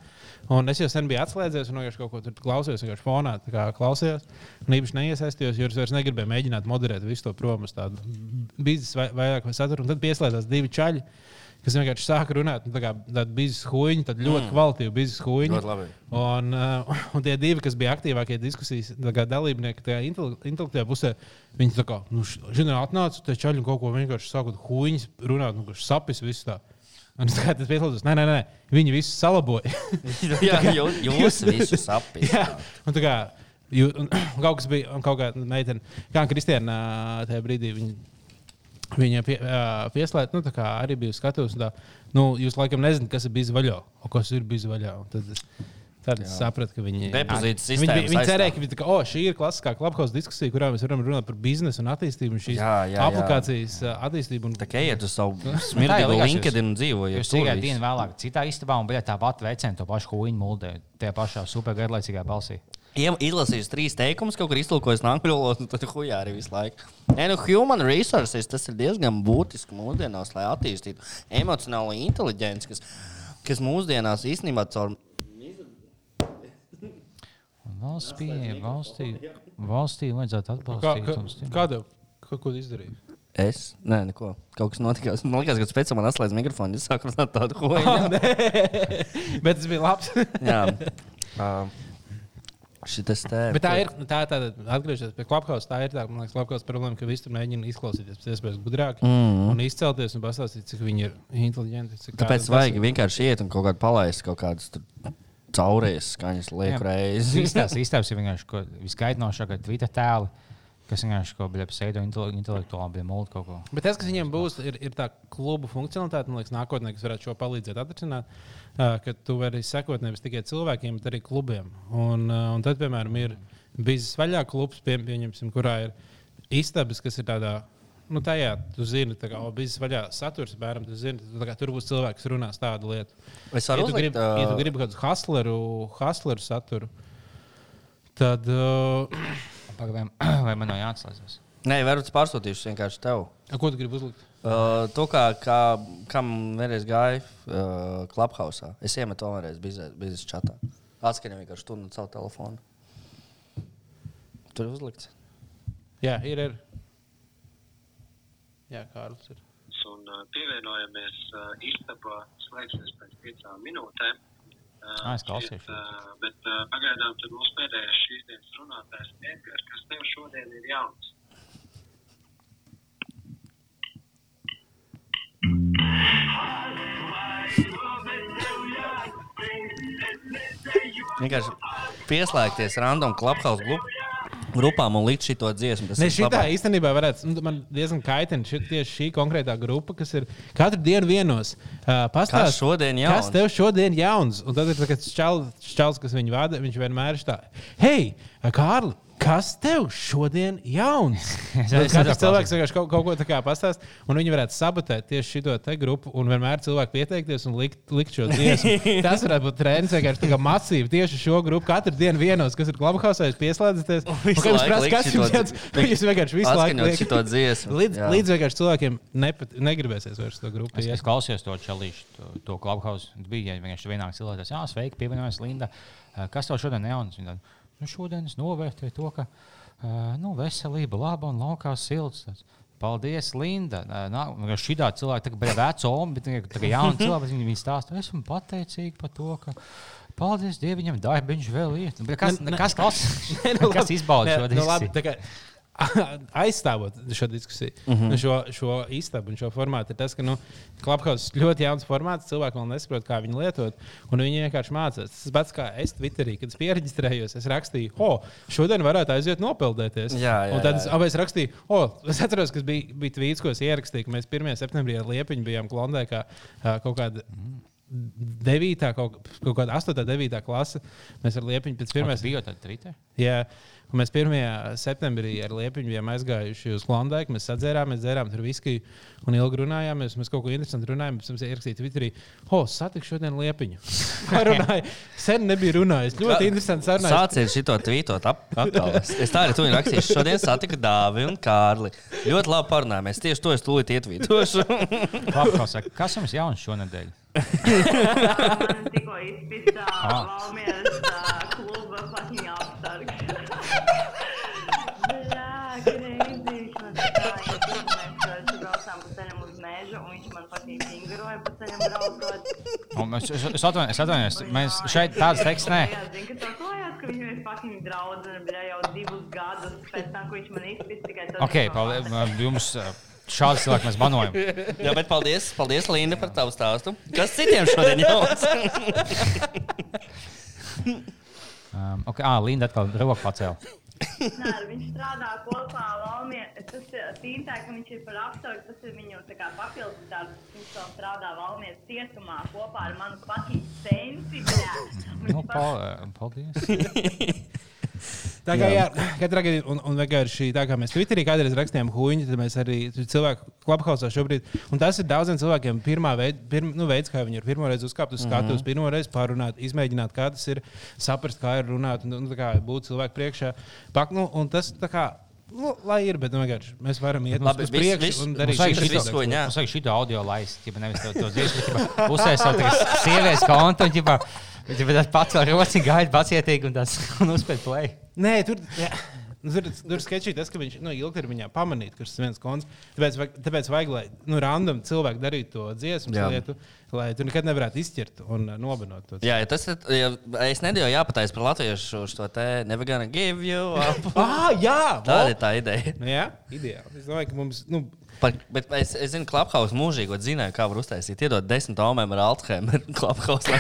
Un es jau sen biju atslēdzies un vienkārši kaut ko tur klausījos, vienkārši fonā klausījos. Un īpaši neiesaistījos, jo es vairs negribēju mēģināt moderēt visu to prom uz tādu biznesa vai, vairāk vai saturu. Un tad pieslēdzās divi čaļi. Kas vienkārši sāka runāt, nu, tā kā tāda biznesa huīņa, tad ļoti mm. kvalitīva biznesa huīņa. Un, uh, un tie divi, kas bija aktīvākie diskusijas kā dalībnieki, tajā intel- intelektuālajā pusē, viņi tā kā, nu, žinā, atnāca tie čaļi un kaut ko vienkārši sākot huīņas runāt, nu, kurš sapis visu tā. Un es kā tas pieslēdzos, nē, nē, nē, viņi visu salaboja. Jā, jūs, jūs visu sapīt. Jā, un tā kā, jū, un, kaut kas bija, un kaut kā meitene, kā Kristiāna tajā brīdī, viņa, viņa pie, ā, pieslēdz, nu, tā kā arī bija un tā, nu, jūs laikam nezināt, kas ir bijis vaļā, o kas ir bijis vaļā. Un Tad, es- Tad es sapratu, ka viņi Depozīta Viņi, sistēmas viņi, viņi cerēja, ka viņi tā kā, oh, šī ir klasiskā klubhausa diskusija, kurā mēs varam runāt par biznesu un attīstību. un Šīs Jā, jā, jā. aplikācijas attīstību. Un, Tā kā ejiet uz savu smirdīgo likās, LinkedIn un dzīvojiet. Jūs tikai dienu vēlāk, citā istabā, un bija tā pati veicēna, to pašu huīņu muldē, tajā pašā supergarlaicīgā balsī. Iem- Izlasījis trīs teikumus, kaut kur iztulkojis nākamā valodā, tad hujā arī visu laiku. Nē, nu, human resources tas ir diezgan būtiski mūsdienās, lai attīstītu emocionālo inteligenci, kas, kas mūsdienās īstenībā caur. Valsts pieeja, valstī, valstī vajadzētu kā, atbalstīt. kā, un stimulēt. kādu, ko, izdarīji? Es? Nē, neko. Kaut kas notika. Man liekas, ka pēc tam man atslēdz mikrofonu. Es sāku runāt tādu ko. Bet tas bija labs. Jā. Uh, Šitas te. Bet tā ir tā, tā, atgriežoties pie klubhausa. Tā ir tā, man liekas, klubhausa problēma, ka visi tur mēģina izklausīties pēc iespējas gudrāk mm un izcelties un pastāstīt, cik viņi ir inteliģenti. Cik Tāpēc vajag vienkārši iet un kaut kādu palaist, kaut kādas caurējas skaņas lieku reizi. Īstās istabas ir vienkārši ko- viskaitinošākie Twitter tēli. Kas vienkārši kaut kādā pseido intelektuālā bija mūlta kaut ko. Bet tas, kas viņiem būs, ir, ir tā klubu funkcionalitāte, man liekas, nākotnē, kas varētu šo palīdzēt atrisināt, ā, ka tu vari sekot nevis tikai cilvēkiem, bet arī klubiem. Un, ā, un tad, piemēram, ir bijis vaļā klubs, pie, pieņemsim, kurā ir istabas, kas ir tādā. Nu, tajā tu zini, ka bija vaļā saturs, piemēram, tu zini, tu, tā kā tur būs cilvēks, kas runās tādu lietu. Es Ja varu tu gribi, uzlikt, ja tu ā, gribi kaut kādu hustleru, hustleru saturu, tad uh, Pagaidām, vai man nav jāatslēdzas? Nē, varu pārsūtīšu vienkārši tev. a, ko tu gribi uzlikt? Uh, to kā, kā kam vienreiz gāja uh, Clubhouse. Es iemetu to vienreiz biznesa čatā. Atskaņoju vienkārši tur no savu telefonu. Tur ir uzlikts. Jā, ir. ir. Jā, Kārlis ir. un uh, pievienojamies uh, istabā. Slēgsies pēc piecām minūtēm. Uh, es klausījos. Uh, bet uh, pagaidām mūsu pēdējais šīs dienas runātājs Edgars, kas tev šodien ir jauns. Vienkārši pieslēgties random Clubhouse grup- grupām un likt šo dziesmu. Tas Ne, ir šī tā labāk. īstenībā varētu, nu, man diezgan kaitina ši, tieši šī konkrētā grupa, kas ir katru dienu vienos. Uh, pastāst, Kas šodien Kas jauns? tev šodien jauns? Un tad ir tāds čals, čals, kas viņu vada, viņš vienmēr ir tā. Hei, Kārli! Kas tev šodien jauns? Es- Katrs neklausījos. cilvēks vienkārši kaut, kaut ko tādu pastāst, un viņi varētu sabotēt tieši šo te grupu, un vienmēr cilvēki pieteikties un likt, likt šo dziesmu. Tas varētu būt trends vienkārši tā kā masīvi tieši šo grupu. Katru dienu vienos, kas ir klubhausā, jūs pieslēdzaties. Prasat, likt kas jums jādz, jūs vienkārši visu laiku liekat. šito dziesmu. Līdz, līdz vienkārši cilvēkiem nepat, negribēsies vairs to grupu. Es, es klausījos to čelīšu, to, to clubhouse. Bija ja vienkārši vienā cilvēks, jā, sveiki, pievienojas Linda. Kas tev šodien jauns? Viņa tāda, Nu, šodien es novērtēju to, ka eh, nu, veselība laba un laukā silts. Tāds, Paldies, Linda. Šī tā cilvēka tagad bija veca oma, bet viņa tagad jauna cilvēka. Viņa, stāsta, esmu pateicīga par to, ka paldies Dievam, viņam darbiņš vēl ir. Nu, Kas, kas, nu kas labi. izbauda šo nu diskusiju? Tā Aizstāvot šo diskusiju, Mhm. -huh. šo, šo istabu un šo formātu, ir tas, ka nu, Clubhouse ir ļoti jauns formāts. Cilvēki vēl nesaprot, kā viņu lietot, un viņi vienkārši mācās. Tas pats kā es Twitterī, kad es pierakstījos, es rakstīju, o, šodien varētu aiziet nopeldēties. Jā, jā, un tad es, jā. es rakstīju, o, es atceros, ka bija, bija tvīts, ko es ierakstīju, ka mēs 1. septembrī ar Liepiņu bijām Klondē, kā ā, kaut kāda. 9, kaut, kaut kāda 8, 9 klase. Mēs ar Liepiņu pēc pirmās Bija jau tāda Twitter. Jā, un mēs 1. septembrī ar Liepiņu bijām aizgājuši uz Klondaiku. Mēs sadzērāmies, dzērām tur viskiju un ilgi runājāmies. Mēs kaut ko interesantu runājām. Pēc tam ierakstīju Twitterī, ho, satikšu šodien Liepiņu. Runāju. Sen nebija runājis. Ļoti interesanti sarunājis. Sāciet šito tvītot ap- atkal. Es, tā arī tur rakstīšu. Šodien satiku Dāvi un Kārli. Ļoti labi parunājāmies. Tieši to es tūlīt ietvītošu. Saka, kas jums jauns šonadēļ? Tikko izpistā fingeroja pa ceļam braucot. Un Es, es, es atvainojos, es atvainojos. Mēs šeit tādas teksts nē. Jā, zinu, ka tev klājās, ka viņš ir fucking draudzene, bļā, jau divus gadus pēc tam, ko viņš man izpist tikai tad. Ok, paldies. Jums šādi cilvēki mēs banojam. Jā, bet paldies, paldies Linda, par tavu stāstu. Kas citiem šodien jauns? Um, okay, ah, Linda atkal roku pacēla. Nē, viņš strādā kopā ar Valmieru. Tas ir tīntā, ka viņš ir par aktoru, tas ir viņu tā kā papildus darbs. Viņš vēl strādā Valmieras cietumā kopā ar manu fucking sensi. Nu, pal, paldies. Tā kā jā, katrā gadījumā, un, un vienkārši tā kā mēs Twitterī kādreiz rakstījām huīņu, tad mēs arī cilvēku klubhausā šobrīd. Un tas ir daudziem cilvēkiem pirmā veid, pirm, nu, veids, kā viņi ir pirmo reizi uzkāpt uz skatuves, mm -hmm. pirmo reizi pārunāt, izmēģināt, kā tas ir, saprast, kā ir runāt, un, tā kā būt cilvēku priekšā. Pak, nu, un tas tā kā. Nu, lai ir, bet nu, mēs varam iet Labi, uz priekšu viss- un darīt vajag šito. visu, ko viņa- Mums vajag šito audio laist, ja nevis to, to dziesmu. Uzsēs tagad sievietes kontu ģipā tas pats ar roci gaida pacietīgi un tas un uzspēj play. Nē, tur, jā. Nu, Tur, tur sketčī tas, ka viņš nu, ilgtermiņā pamanīja, ka tas ir viens konts. Tāpēc, tāpēc vajag, lai nu, random cilvēki darītu to dziesmu Jā. lietu, lai tu nekad nevarētu izķert un uh, nobenot to. Jā, ja tas ir. Ja, es nedēļu jāpataisa par latviešu šo te never gonna give you up. Ah, jā! Vo! ir tā ideja. Nu, jā, ideāli. Es domāju, ka mums, nu, Par, bet es, es zinu, ka Clubhouse mūžīgi zināju, kā var uztaisīt. Iedod desmit omēm ar Alzheimer Clubhouse.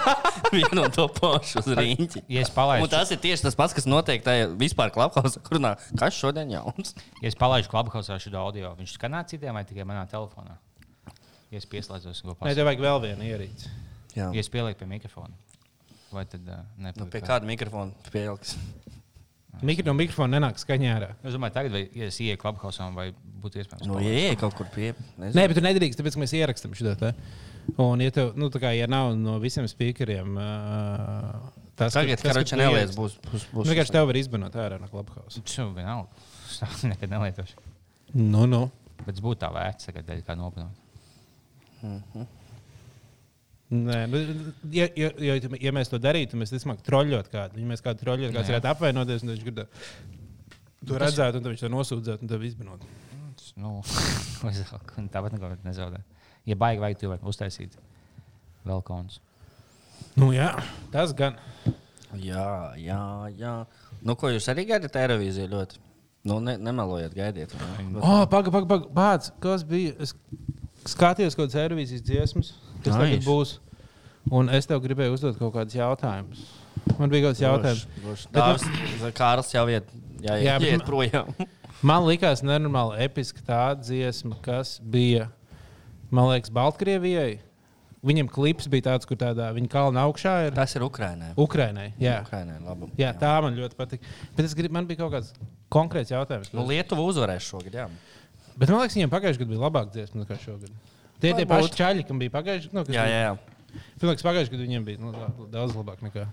Vienu un to pašu uz rīņķi. Ja Un tas ir tieši tas pats, kas notiek tajā vispār Clubhouse, kur runā, kas šodien jauns. Ja es palaidu klubhausā šo audio, viņš skanē citiem vai tikai manā telefonā? Ja es pieslēdzos Nē, un ko pasaku. tev vajag vēl vienu ierīci. Jā. Ja es pielieku pie mikrofona. Vai tad uh, Nu, nepaliek pie kāda mikrofona pieliks? Mikro, no mikrofona nenāk skaņā ārā. Es domāju, tagad, vai ja es ieeju klubhausā, vai būtu iespējams. Nu, ja kaut kur pie. nezinu. Nē, bet tu nedrīkst, tāpēc ka mēs ierakstām šo te. Un, ja tev, nu, tā kā, ja nav no visiem speakeriem, uh, tas Tagad, kad tu neliec, ieraksti- būs. būs, Nu, būs Vienkārši tev var izbanot ārā no klubhausa. Tas jau vienalga. Es nekad nelietošu. Nu, nu. Bet tas būtu tā vērts, tagad dēļ kā nopietni. Nē, nu, ja, ja, ja, ja mēs to darītu, mēs vismaz troļļot kādu. Ja mēs kādu troļļot, kāds varētu apvainoties, un viņš grib to redzēt, un tad viņš to nosūdzētu, un tev izbanot. Nu, tāpat neko nezaudē. Ja baigi vajag, tu vari uztaisīt vēl konts. Nu, jā, tas gan. Jā, jā, jā. Nu, ko jūs arī gaidat Eirovīziju ļoti? Nu, ne, nemelojiet, gaidiet. vai ne? Oh, Pagaidi, pagaidi, pagaidi. Bāc, kas bija? Es skatījos kaut kādas aerovīzijas dziesmas, kas nice. Tagad būs. Un es tev gribēju uzdot kaut kādus jautājumus. Man bija kaut kāds jautājums. Droši. Kārls jau iet, jā, Jā, jā, bet iet ma- projām. Man likās nenormāli episka tā dziesma, kas bija, man liekas, Baltkrievijai. Viņam klips bija tāds, kur tādā viņa kalna augšā ir Tas ir Ukrainai. Ukrainai. Jā. Ukrainai, labi. Jā, tā man ļoti patīk. Bet es gribu, man bija kaut kāds konkrēts jautājums. Nu, Lietuva uzvarēs šogad, jā. Bet man liekas, viņiem pagājušajā gadā bija labāka dziesma nekā šogad. Tie tie paši čaļi, kam bija pagājušajā gadā. Nu, kas Jā, bija- jā, jā. Man liekas, pagājušajā gadā viņiem bija nu, da- daudz labāk nekā.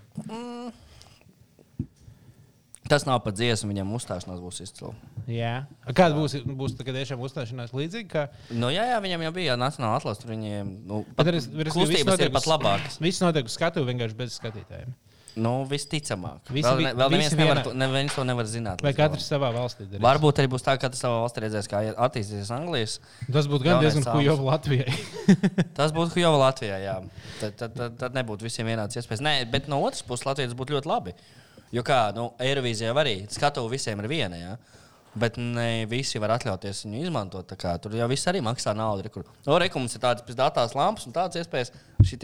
Tas nav pat dziesma, viņam uzstāšanās būs izcila. Jā. A Kāda būs, būs tā, tiešām uzstāšanās līdzīga? Kā... Nu, jā, jā, viņam jau bija nacionāla atlase. Viņiem nu, pat, arī viss kustības ir pat labākas. Viss notiek uz skatu, vienkārši bez skatītājiem. Nu, visticamāk. Visi vēl, ne, vēl neviens, nevar, neviens to nevar zināt. Vai katrs savā valstī darīs? Varbūt arī būs tā, ka tas savā valstī redzēs, kā attīstīsies Anglijas. Tas būtu gan diezgan kujovi Latvijai. Tas būtu jau Latvijā. Jā. Tad, tad, tad, tad nebūtu visiem vienāds iespējas. Nē, bet no otras puses Latvijas būtu ļoti labi. Jo kā, nu, Eirovīzijā arī skatu visiem ir viena. Jā. Bet ne visi var atļauties viņu izmantot. tā Kā, tur jau viss arī maksā naudu. Re, kur- No rekomendācijas ir tādas datās lampas un tādas iespējas. Šie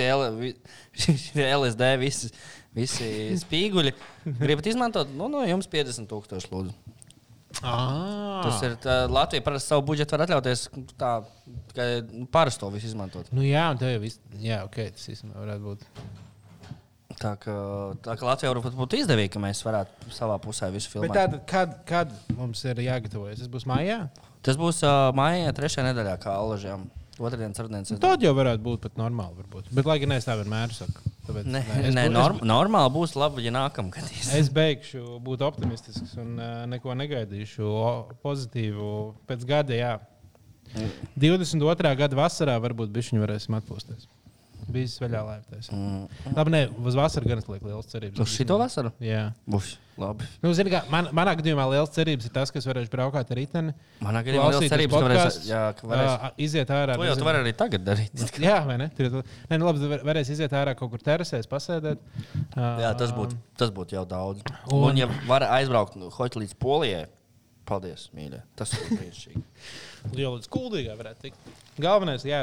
LSD visi, visi spīguļi. Gribat izmantot? Nu, no jums 50 tūkstoši lūdzu. Ah. Tas ir tā, Latvija parasti savu budžetu var atļauties tā, tikai nu, parasto visu izmantot. Nu, jā, tev jau viss. Jā, ok, tas īstenībā varētu būt. Tā kā, tā kā Latvijā varbūt būtu izdevīgi, ka mēs varētu savā pusē visu filmēt. tātad, kad, kad mums ir jāgatavojas? Tas būs mājā? Tas būs uh, maijā, trešajā nedēļā, kā Alažiem. Otradienas, ceturtdienas. Nu, Tad jau varētu būt pat normāli. Varbūt. Bet, lai gan es tā vienmēr saku. Tāpēc, Nē, es, nē bū- norm, normāli būs labi, ja nākamgad. es, es beigšu būt optimistisks un uh, neko negaidīšu o, pozitīvu pēc gada. Jā. 22. gada vasarā varbūt bišķiņi varēsim atpūsties. Bija sveļā laiptais. Mm. Labi, nē, uz vasaru gan es lieku liels cerības. Uz šito vasaru? Jā. Būs labi. Nu, zini, kā, man, manā gadījumā liels cerības ir tas, ka es varēšu braukāt ar riteni. Manā gadījumā liels cerības, ka varēs, podcasts, jā, ka varēs. ā, iziet ārā. To jau tu vari arī tagad darīt. Jā, vai ne? Tur, nē, nu, labi, var- varēs iziet ārā kaut kur terasēs, pasēdēt. Jā, tas būtu, tas būtu jau daudz. Un- Un, un ja var aizbraukt nu, hoķi līdz Polijai, paldies, mīļie. Tas ir brīnišķīgi. Jau līdz kuldīgai varētu tikt. Galvenais, jā,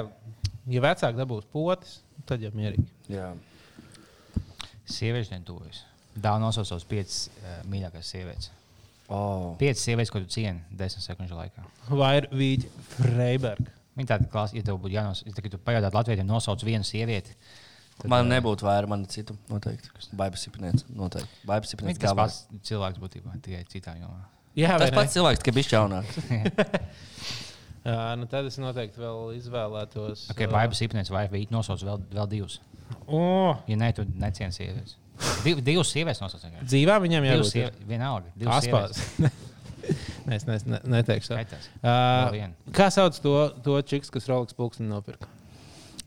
ja vecāki dabūs potis, tad jau mierīgi. Jā. Sieviešu dienu tuvojas. Dāvā nosauc savus piecas uh, mīļākās sievietes. Oh. Piecas sievietes, ko tu cieni desmit sekundžu laikā. Vai ir Vīģa Freiberga? Viņa tāda klasa, ja tev būtu jānosauc, ja tu pajautātu Latvijiem, nosauc vienu sievieti. tad, Man ā, nebūtu vērts, man ir citu noteikti. Baigas sipnieks. Noteikti. Viņa sipnieks. tas pats cilvēks būtībā, tikai citā jomā. Jā, vai Tas pats cilvēks, ka bija jaunāks. Jā, nu tad es noteikti vēl izvēlētos. Okay, ā, Baiba Sipnēs vai Vīta nosauc vēl, vēl divus. O, Ja nē, tu necieni sievietes. Div, divas sievietes nosauc. vienkārši. dzīvā viņam jābūt. sievietes, vienalga. divas Aspās. Nē, es ne, ne, neteikšu. tā. Uh, kā sauc to, to čiks, kas Rolex pulksteni nopirka?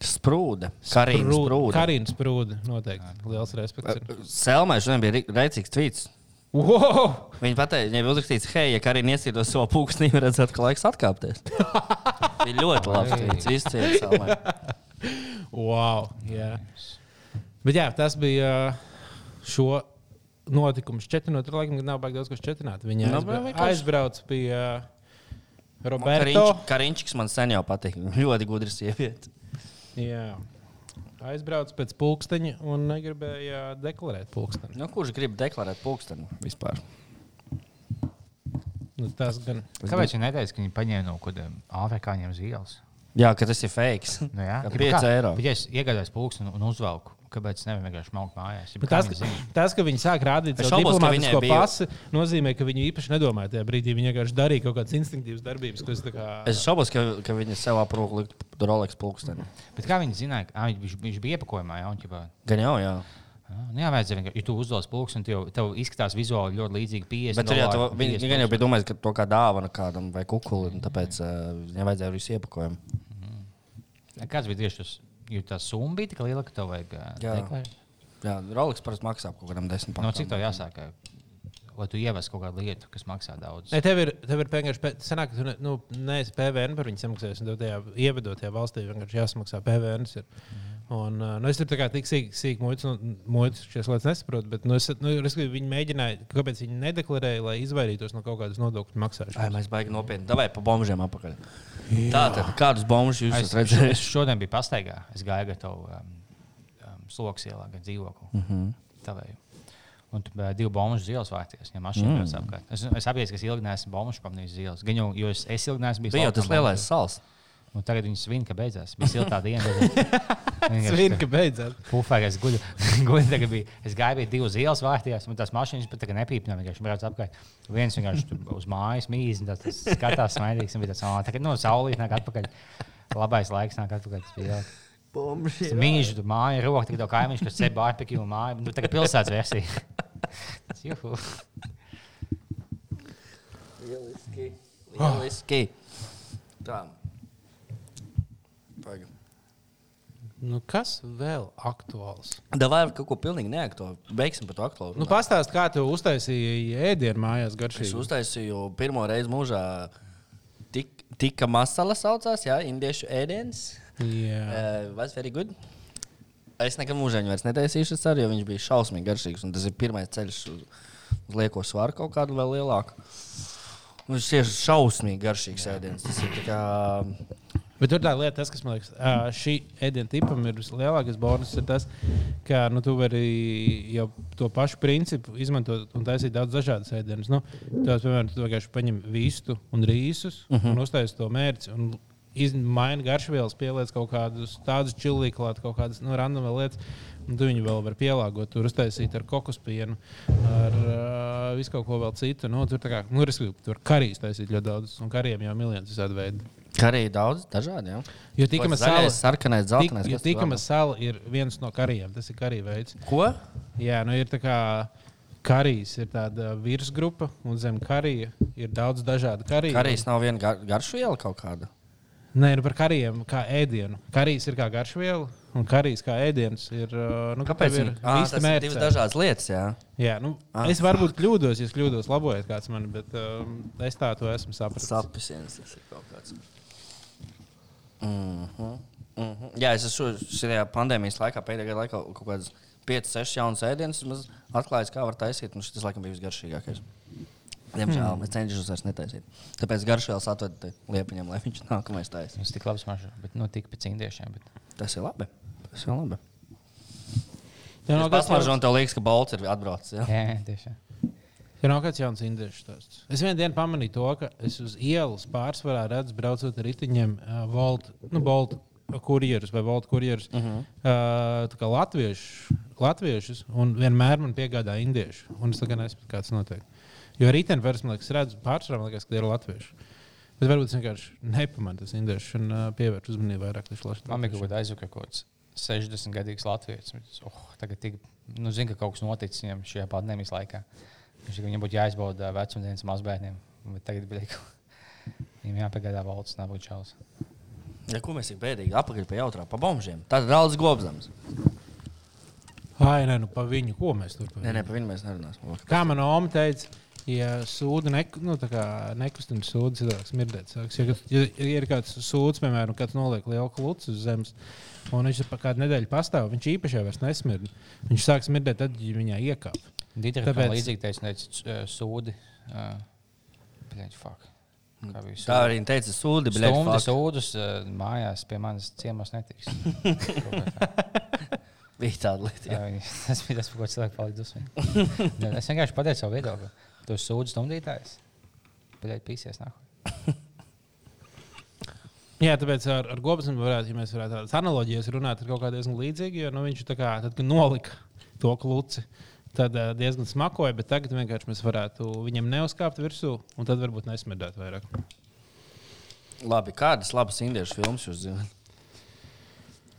Sprūde. Karina Sprūde. Karina Sprūde. Noteikti. Liels respekts. ir. Selmai šodien bija rēcīgs tvīts. Wow! Viņa pateica, viņai bija uzrakstīts, hei, ja Karina iesītos savu pulksnī, redzēt, ka laiks atkāpties. bija ļoti labs tvīts. Viss Selmai. wow jā. Bet jā, tas bija uh, šo notikumu šķetinot. Tur laikam nav baigi daudz ko šķetināt. Viņa Nav aizbra baigi vienkārši. aizbrauca pie uh, Roberto. Kariņķis man sen jau patīk. Ļoti gudra sieviete. Jā. Aizbrauc pēc pulksteņa un negribēja deklarēt pulksteni. Nu, kurš grib deklarēt pulksteni vispār? Nu, tas gan. Kāpēc viņi neteica, ka viņi paņēma no kaut kādiem afrikāņiem zīles? Jā, ka tas ir fake. Nu, jā, Ka Tipa, 5 kā- eiro. Ja es iegādājos pulksteni un uzvelku, kāpēc es nevaru vienkārši maukt mājās? Bet Tas, ka- tas, ka viņi sāk rādīt savu diplomātisko bija- pasi, nozīmē, ka viņi īpaši nedomāja tajā brīdī. Viņi vienkārši darīja kaut kādas instinktīvas darbības, kas kā. Es šaubos, ka, ka viņi sev aprūp likt Rolex pulksteni. Bet kā viņi zināja, ka ā, viņš, viņš bija iepakojumā? Jā, un, ķipā, Gan jau, jā. Nu, jā, vajadzēja vienkārši, ja tu uzdos pulksteni, tad tev, tev izskatās vizuāli ļoti līdzīgi 50. Bet dolāri, viņi, 50 viņi gan jau bija domājuši, ka to kā dāvana kādam vai kukulim, tāpēc uh, viņam vajadzēja visu iepakojumu. Kāds bija tieši tas? Jo tā summa bija tik liela, ka tev vajag Jā. deklarēt. Jā, Rolex parasti maksā kaut kādam desmit No cik tev jāsāk? ā, Lai tu ievestu kaut kādu lietu, kas maksā daudz. Ne, tev ir, tev ir vienkārši sanāk, ka tu ne, nu, neesi PVN par viņu samaksājis. Tev tajā ievedotajā valstī vienkārši jāsamaksā PVN. Ir. Un, uh, nu, es tur tā kā tik sīk, sīk muitas, nu, muitas šīs lietas nesaprotu, bet nu, es, nu, respektīvi, viņi mēģināja, kāpēc viņi nedeklarēja, lai izvairītos no kaut kādas nodokļu Ai, maksāšanas. mēs baigi nopietni. Davai pa bombžiem apakaļ. Tātad, kādus bombžus jūs Es, esat redzējuši? es šodien biju pastaigā. Es gāju ar tavu um, um, sloks ielā, gan dzīvokli. Mm Mhm. -hmm. Tavēju. Un tur bija divi bombu zils vārties. Ja mm. Es, es apzinos, ka es ilgi neesmu bombu pamanījis zils. Gan jau, jo es, es ilgi neesmu bijis. Bija jau tas lielais sals. Un tagad viņi svin, ka beidzās. Bija siltā diena. Svin, ka beidzot. Pufēji, es guļu. guļu bija, es gāju pie divas ielas vārtījās, un tās mašīnas pat tagad nepīpināja. Vienkārši brauc apkārt. Viens vienkārši uz mājas mīz, un tas skatās smaidīgs. Un bija tāds, oh, tagad no saulīt nāk atpakaļ. Labais laiks nāk atpakaļ. Mīļš, tur māja ir roka, tagad kaimiņš, kas sēž bārbekiu māju. Nu, tagad pilsētas versija. Juhu. Lieliski. Lieliski. Tā. Nu, kas vēl aktuāls? Davai ar kaut ko pilnīgi neaktuālu. Beigsim par to aktuālu. Nu, Pastāst, kā tu uztaisīji ēdienu mājās Es garšīgi. uztaisīju pirmo reizi mūžā tik, tika masala saucās, jā, indiešu ēdiens. Jā. Uh, was very good. Es nekad mūžā viņu vairs netaisīšu, es ceru, jo viņš bija šausmīgi garšīgs. un Tas ir pirmais ceļš uz, uz lieko svaru kaut kādu vēl lielāku. Viņš ir šausmīgi garšīgs ēdiens. Tas ir kā Bet tur tā lieta, tas, kas man liekas, šī ēdienu tipam ir vislielākais bonus, ir tas, ka nu, tu vari jau to pašu principu izmantot un taisīt daudz dažādas ēdienas. Nu, tās, piemēram, tu vienkārši paņem vistu un rīsus uh -huh. un uztaisīji to mērci. Un Maini garšvielas, pieliec kaut kādus tādus čilīgi, klāt kaut kādas nu, randomas lietas. Un tu viņu vēl vari pielāgot, tur uztaisīt ar kokospienu, ar uh, visu kaut ko vēl citu. Nu, tur kā, nu, respektīvi, tur karīs taisīt ļoti daudz, un kariem jau miljonus visādi veidi. Arī daudz dažādi. Jā. Jo tikama Zaļais, sala, sarkanais, tik, zeltainais. jo tikama sala ir viens no kariem. Tas ir karī veids. Ko? Jā, nu ir tā kā karīs ir tāda virsgrupa, un zem karija ir daudz dažādu kariju. Karīs nav viena gar, garšu viela kaut kāda. Nē, nu par karijiem kā ēdienu. Karīs ir kā garšviela, un karīs kā ēdiens ir. Nu, Kāpēc? ir vista tas ir divas dažādas lietas. Jā. Jā, nu, Ah, es varbūt kļūdos, ja kļūdos, labojiet kāds man, bet um, es tā to esmu sapratis. Sapisiens tas ir kaut kāds. Mm -hmm. Mm -hmm. Jā, es esmu šajā pandēmijas laikā pēdējā gada laikā kaut kādas 5, 6 jaunas ēdienas atklājis, kā var taisīt. Šis laikam bija visgaršīgākais. Diemžēl mm. es cenšos vairs netaisīt. Tāpēc garšvielas atvedu liepiņam, lai viņš nākamais taisītu. Tas tik labs mašs, bet nu tik pēc indiešiem. Bet... Tas ir labi. Tas ir labi. Jā, no pasmaržu, jauns- un tev liekas, ka balts ir atbraucis. Jā. Jā, tieši. Ir nav kāds jauns stāsts. Es vienā dienā pamanīju to, ka es uz ielas pārsvarā redzu, braucot ar riteņiem, uh, Volt, nu, Bolt kurjerus vai Volt kurjerus. Uh -huh. uh, tā kā latviešu, latviešus, un vienmēr man piegādā indiešu. Un es tagad nesaprotu, kāds notiek. Jo riteņi vairs, man liekas, redzu pārsvarā, man liekas, ka tie ir latvieši. Bet varbūt es vienkārši nepamanu tas indiešu un uh, pievēršu uzmanību vairāk līdz latviešu. Man bija kaut kāda aizvakar, kaut kāds 60 gadīgs latviečs. Oh, tagad tik, nu, zinu, ka kaut kas noticis viņam šajā pandēmijas laikā. Viņš viņam būtu jāizbauda vecumdienas mazbērniem. Bet tagad bija viņam jāpagaidā valsts, nav būt čels. Ja, ko mēs tik bēdīgi apakaļ pie jautrā, pa bombžiem? Tad daudz gobzams. Ai, nē, nu pa viņu, ko mēs tur Nē, nē, par viņu mēs nerunāsim. Kā man Oma teica, ja sūda nek, nu, tā kā nekustina sūda, cilvēks smirdēt sāks. Ja, kad- ja, ja ir kāds sūds, piemēram, kāds noliek lielu klucu uz zemes, un viņš pa kādu nedēļu pastāv, viņš īpaši jau vairs nesmird. Viņš sāk smirdēt, tad, ja viņā Dīdra Tāpēc- līdzīgi teica, ka sūdi. Uh, Bļaļ, fuck. Kā bija Tā arī teica, sūdi, bet Stundu sūdus eh, mājās pie manis ciemos netiks. Bija tāda lieta. Jā, Jā. Tas bija tas, par ko cilvēki palika dusmīgi. Es vienkārši pateicu savu viedokli. Tu sūdzes stumdītājs. Bet pīsies nāk. Jā, tāpēc ar, ar Gobsonu varētu, ja mēs varētu tādas analogijas runāt, ir kaut kā diezgan līdzīga. Jo nu, viņš tā kā tad, nolika to kluci, tad uh, diezgan smakoja, bet tagad vienkārši mēs varētu viņam neuzkāpt virsū un tad varbūt nesmirdēt vairāk. Labi, kādas labas indiešu filmas jūs zināt?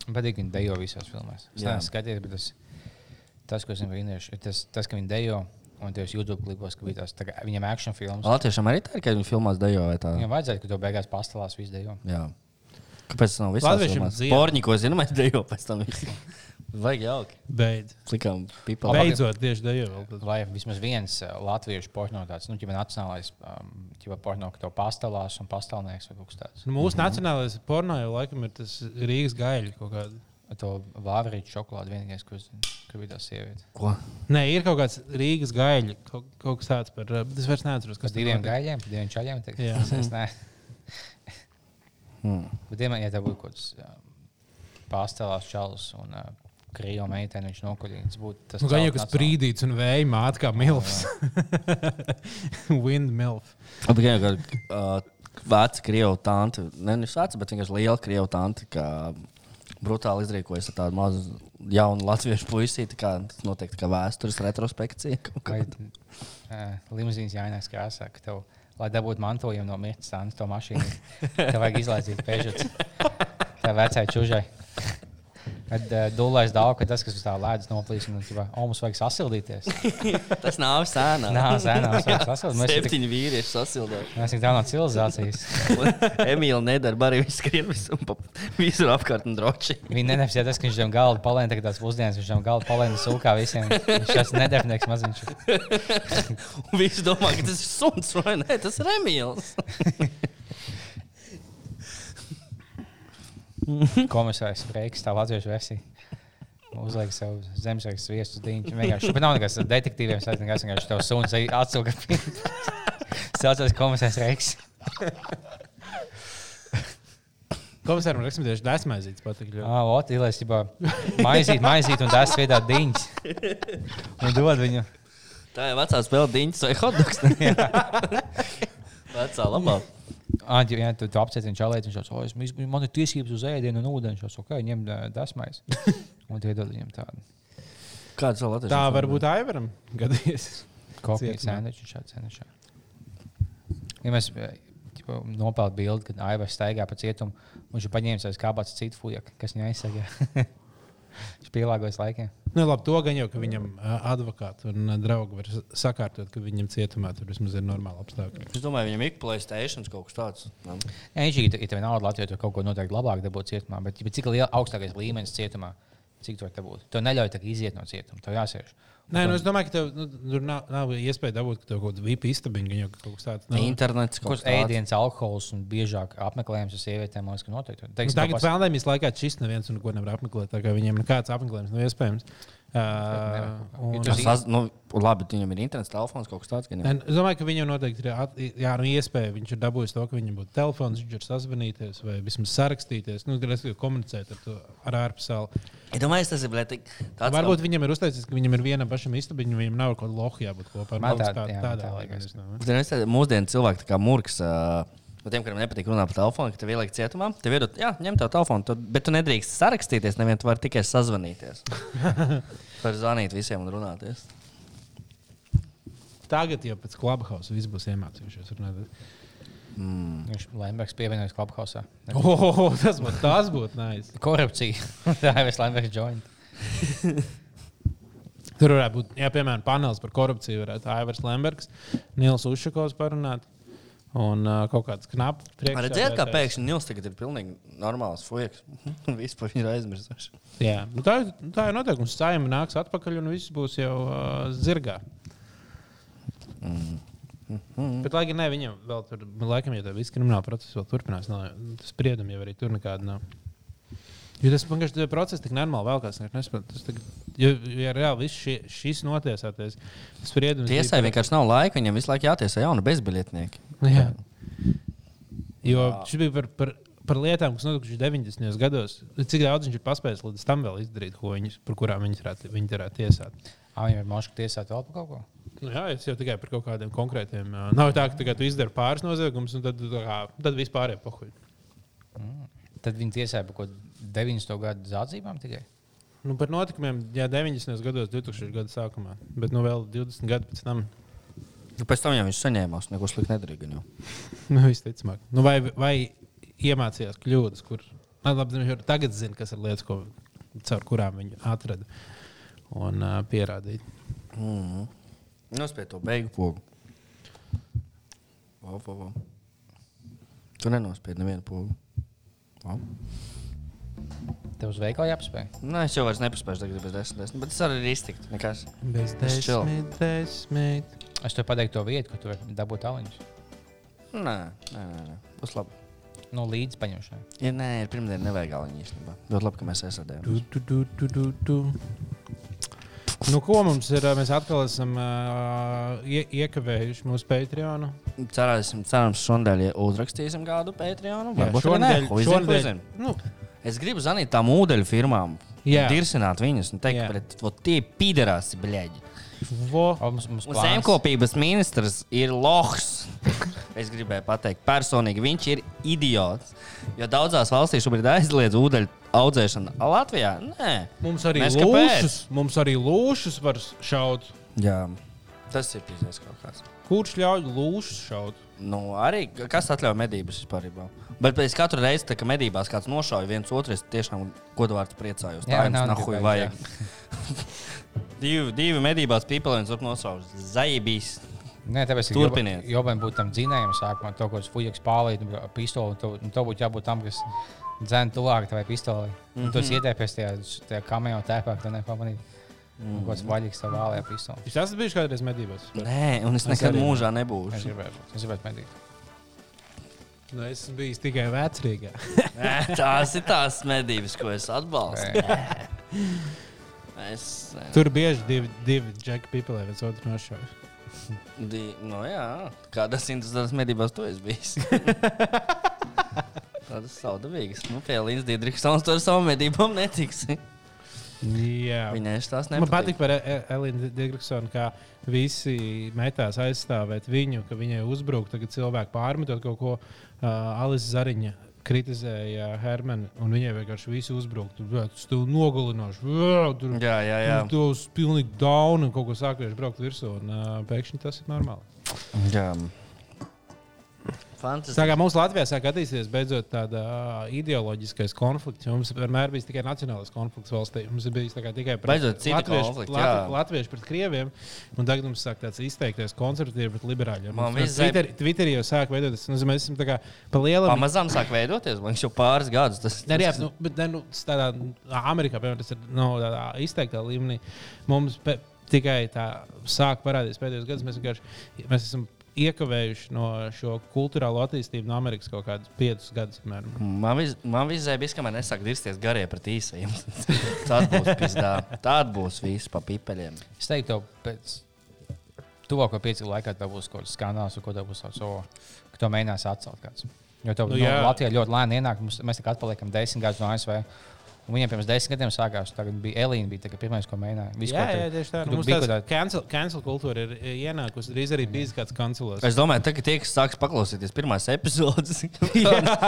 Patīk, viņi dejo visās filmās. Es neesmu skatījies, bet tas, tas ko es zinu ir tas, tas, ka viņi dejo. Un tajos YouTube klipos, ka bija tās tā viņam action filmas. Latviešiem arī tā ir, ka viņi filmās dejo vai tā. Viņam vajadzēja, ka to beigās pastāvās visu dejo. Jā. Kāpēc tas nav visās Latviešiem filmās? dzied. Porņiko zinām, dejo pēc tam visu. Vajag jauki. Beidz. Klikām pipā. Beidzot, tieši tad. Vai vismaz viens uh, latviešu porno tāds, nu, ģimene nacionālais, um, ģimene porno, ka to pastāvās un pastāvnieks vai kaut kas tāds. Nu, mūsu nacionālais porno jau laikam ir tas Rīgas gaļa kaut kāda. To vāverītu šokolādi vienīgais, ko es zinu, ka bija tā sieviete. Ko? Nē, ir kaut kāds Rīgas gaļa, kaut, kaut kas tāds par. uh, Es vairs neatceros, Kas kas tur diviem gaļiem, diviem čaļiem? teikt? Jā. Es ne. Hmm. Bet, ja, ja tev būtu kaut kāds um, pastāvās čalis un uh, krīvo meitene, viņš nokuļīja, tas būtu tas. Nu, gan jau kas brīdīts un vēja māte kā milfs. Wind milf. Tikai kā uh, veca krievu tante, ne nevis veca, bet vienkārši liela krievu tante, kā brutāli izrīkojas ar tādu mazu jaunu latviešu puisīti. kā Tas notiek tā kā vēstures retrospekcija. kā. Vai uh, limuzīnas jāienāks krāsā, ka tev, lai dabūtu mantojumu no mirtas stāvas to mašīnu, tev vajag izlaicīt pēžus. Tā vecai čužai. Kad uh, dūlēs daudz, ka tas, kas uz tā lēdz noplīs, un tā, o, mums vajag sasildīties. Tas nav sēnā. Nā, sēnā, sasildīties. Esam tik- Septiņi vīrieši sasildīja. mēs esam tālu no civilizācijas. Emīļa nedara, arī viss skrien visur, pa- visur apkārt un droši. Viņa nenevis tas, ka viņš tam galdu palēna, tagad tās pusdienas, viņš tam galdu palēna sūkā visiem. Viņš tas nedefinieks maziņš. Un visi domā, ka tas ir suns vai nē, tas ir Emīls. Komisārs Freiks, tā latviešu versija. Uzliek sev zemesveiks viestus dīņu. Vienkārši šeit nav nekas ar detektīviem saistīts. Es vienkārši tev suns atsilga. Saucās komisārs Reiks. Komisāram raksim tieši desmaizīts patīk. ļoti. Ah, ot, ilēs, ģibā, maizīt, maizīt un tas veidā diņas. Un dod viņu. Tā ir vecā spēle diņas vai hotdogs. vecā labā. Ah, ja, ja tu, tu apcietini čalēt, viņš jau teica, man ir tiesības uz ēdienu un ūdeni. Viņš jau okay, ņem ā, dasmais. Un tie dod viņam tādu. Kāds vēl latviešu? Tā varbūt Aivaram gadījies. Kopīgi sēneči šādi sēneši. Ja mēs nopelnām bildi, kad Aivars staigā pa cietumu, viņš ir paņēmis aiz kāpats citu fujaku, kas viņu aizsargā. viņš pielāgojas laikiem. Nu, labi, to gan jau, ka viņam advokāti un draugi var sakārtot, ka viņam cietumā tur vismaz ir normāli apstākļi. Es domāju, viņam ir Playstation kaut kas tāds. Jā. Ja viņš ir, tev nauda Latvijā, tad kaut ko noteikti labāk dabūt cietumā, bet, bet cik liela augstākais līmenis cietumā, cik to var būt? Tev neļauj tā iziet no cietuma, tev jāsēž. Nē, nu, es domāju, ka tev nu, tur nav, nav iespēja dabūt, ka kaut kāda VIP istabiņa gan jau kaut kas tāds. nav. Internets Kaut kaut tāds. ēdienas, alkohols un biežāk apmeklējums ar sievietēm, man liekas, ka noteikti. Nu, Teiksim, Tagad pas- pandēmijas laikā šis neviens neko nevar apmeklēt. tā kā Viņiem nekāds apmeklējums nav iespējams. Uh, un, Tas saz- Nu, labi, viņam ir internets, telefons kaut kas tāds. gan? Nē, Es domāju, ka viņam noteikti ir at, jā, nu, iespēja. Viņš ir dabūjis to, ka viņam būtu telefons, viņš var sazvanīties vai vismaz sarakstīties, nu, respektīvi komunicēt ar, to- ar ārpasauli. Es domāju, tas ir tāds. Varbūt viņam ir uzteicis, ka viņam ir viena pašam istabiņa, viņam nav kaut kāda loha jābūt kopā. Man tā- tā, jā, tādā tā liekas. es domāju. Tādu mūsdienu cilvēku, tā kā Murks, uh, no tiem, kuriem nepatīk runāt par telefonu, ka tev ieliek cietumā, tev ir, jā, ņem tev telefonu, tu, bet tu nedrīkst sarakstīties, nevienu tu vari tikai sazvanīties. Var zvanīt visiem un runāties. Tagad jau pēc Clubhouse viss būs iemācījušies. runāt. Viņš Lembergs pievienojas Clubhouse. Oh, tas būtu tas būtu nice. Korupcija. Tā ir vislabākā Lembergs joint. Tur varētu būt, jā, piemēram, panelis par korupciju. Varētu Aivars Lembergs, Nils Ušakovs parunāt. Un uh, kaut kāds knaps Redzēt, kā pēkšņi Nils tagad ir pilnīgi normāls fujaks. Viss par viņu ir aizmirsuši. Jā, nu tā, tā ir noteikums. Sājuma nāks atpakaļ un viss būs jau uh, zirgā. Mm. Bet, lai gan ne, viņam vēl tur, laikam, ja tā viss krimināla process vēl turpinās, nav, spriedumi jau arī tur nekāda nav. Jo tas vienkārši tas process tik normāli vēl kāds nesaprot. Tas jo, ja reāli viss šī, šis notiesāties, spriedums. bija Tiesai par- vienkārši nav laika, viņam visu laiku jātiesā jauni bezbiļetnieki. Jā. Jo šis bija par, par, par lietām, kas notikušas 90. gados. Cik daudz viņš ir paspējis līdz tam vēl izdarīt, ko viņas, par kurām viņi varētu, viņi varētu tiesāt. Ah, viņam ir moška tiesāt vēl par kaut ko. Nu, jā, es jau tikai par kaut kādiem konkrētiem. ā, Nav tā, ka tikai tu izdari pāris noziegumus, un tad, tā kā, tad vispār ir pohuļ. Tad viņi tiesāja par ko 90. gadu zādzībām tikai. Nu, par notikumiem, jā, 90. gados, 2000. gada sākumā, bet nu vēl 20 gadu pēc tam. Nu, Pēc tam jau viņš saņēmās, neko sliktu nedarīja. Nu, visticamāk. Nu, vai, vai iemācījās kļūdas, kur nu, labi, viņš jau tagad zina, kas ir lietas, ko, caur kurām viņi atrada un uh, pierādīja. Mm. Nospied to beigu pogu. Wow, wow, wow. Tu nenospied nevienu pogu. Wow. Tev uz veikalu jāpaspēj. Nē, es jau vairs nepaspēju tagad bez desmit, desmit, bet es arī ir iztikt. Nekas. Bez desmit, desmit. Es tev pateiktu to vietu, kur tu vari dabūt tāliņus. Nē, nē, nē, nē. Būs labi. No līdz paņemšanai. Ja nē, ir pirmdiena nevajag galīgi īstenībā. Ļoti labi, ka mēs esam. Nu, ko mums ir? Mēs atkal esam uh, ie, iekavējuši mūsu Patreonu. Cerēsim, cerams, šodien ja uzrakstīsim kādu Patreonu. Varbūt ko šonadēļ- izzin? Nu, Es gribu zvanīt tām ūdeņu firmām. Jā. Dirsināt viņus un teikt, ka vot tie pīderāsi, bļaigi. vo, zemkopības ministrs ir lohs. Es gribēju pateikt, personīgi viņš ir idiots. Jo daudzās valstīs šobrīd aizliedz ūdeņu audzēšanu. Latvijā nē. mums arī Mēs lūšus, mums arī lūšus var šaut. Jā, tas ir pīzēs kaut kāds. Kurš ļauj lūšus šaut? Nu, arī kas atļauj medības vispār. Bet pēc katru reizi, kad medībās kāds nošauja viens otru, es tiešām godvārds priecājos. Jā, Tā nav jums nahuj gribēju, vajag. divi, divi medībās pīpelēns var nosaukt. Zaibīs. Nē, tāpēc ir Turpiniet. Jau vajag būt tam dzinējam, sākumā to, ko es fujaks pārlīdu, pistoli. To, to būtu jābūt tam, kas dzēna tuvāk tavai pistolei. Mm -hmm. Tu esi ietēpies tajā, tajā kamējo tēpā, tu nepamanīji. Mm -hmm. Kāds vaļīgs savā vālajā pistolē. Jūs esat bijuši kādreiz medībās? Nē, un es Es nekad arī ne. mūžā Es nebūšu. gribēju būt. Es gribētu medīt. Nu, es bijis tikai vecrīgā. Tās ir tās medības, ko es atbalstu. Es, nē. Tur bieži divi, divi džeki pipelē viens otru nošauj. Di, no jā, kādas interesantas medībās tu esi bijis? Tādas saudabīgas. Nu, pie Līnas Dīdriksons to ar savu medībām netiks. Jā. Viņai tās Man nepatīk. patīk par E- Elīnu Digriksonu, kā visi metās aizstāvēt viņu, ka viņai uzbruka. Tagad cilvēki pārmetot kaut ko. Uh, Alis Zariņa kritizēja Hermanu, un viņai vienkārši visu bija tas nogalinoši. "Vā, Tur Jā, jā, jā. tas pilnīgi dauna un kaut ko sākuši braukt virsū. Un, uh, pēkšņi tas ir normāli. jā. Tā Fantastiski. kā mums Latvijā sāk attīstīties beidzot tāda uh, ideoloģiskais konflikts. jo Mums vienmēr bija tikai nacionālais konflikts valstī. Mums tā kā tikai Beidzot latvieši, konflikti, lat, latvieši pret krieviem. Un tagad mums sāk tāds izteikties konservatīvi pret liberāļiem. Twitter, Twitterī jau sāk veidoties. Nu, mēs esam tā pa lielam. Pamazām sāk veidoties. Man jau pāris gadus tas Nē, jā, nu, bet ne, nu, tas tādā Amerikā, piemēram, tas ir no, tādā izteiktā līmenī. Mums pe, tikai tā sāk parādīties pēdējos gados. Mēs vienkārši mēs esam iekavējuši no šo kultūrālo attīstību no Amerikas kaut kādus piecus gadus. Piemēram. Man, vis, man vizē bija, kamēr nesāk dirsties garie pret īsajiem. Tad būs pizdā. Tad būs viss pa pipeļiem. Es teiktu, tev pēc tuvāko piecu laikā tev būs kaut kāds skandāls, ko tev būs tāds, o, ka to mēģinās atcelt. Kāds. Jo tev Nu, nu, no, Latvijā ļoti lēni ienāk, mums, mēs tikai atpaliekam desmit gadus no ASV. Viņiem pirms desmit gadiem sākās, tagad bija Elīna, bija tā, pirmais, ko mēģināja. Visu, Jā, ko jā, tieši tā. tur Nu, mums kāda- cancel, cancel kultūra ir ienākusi. Drīz arī bijis kāds kancelos. Es domāju, ka tie, kas sāks paklausīties pirmās epizodes,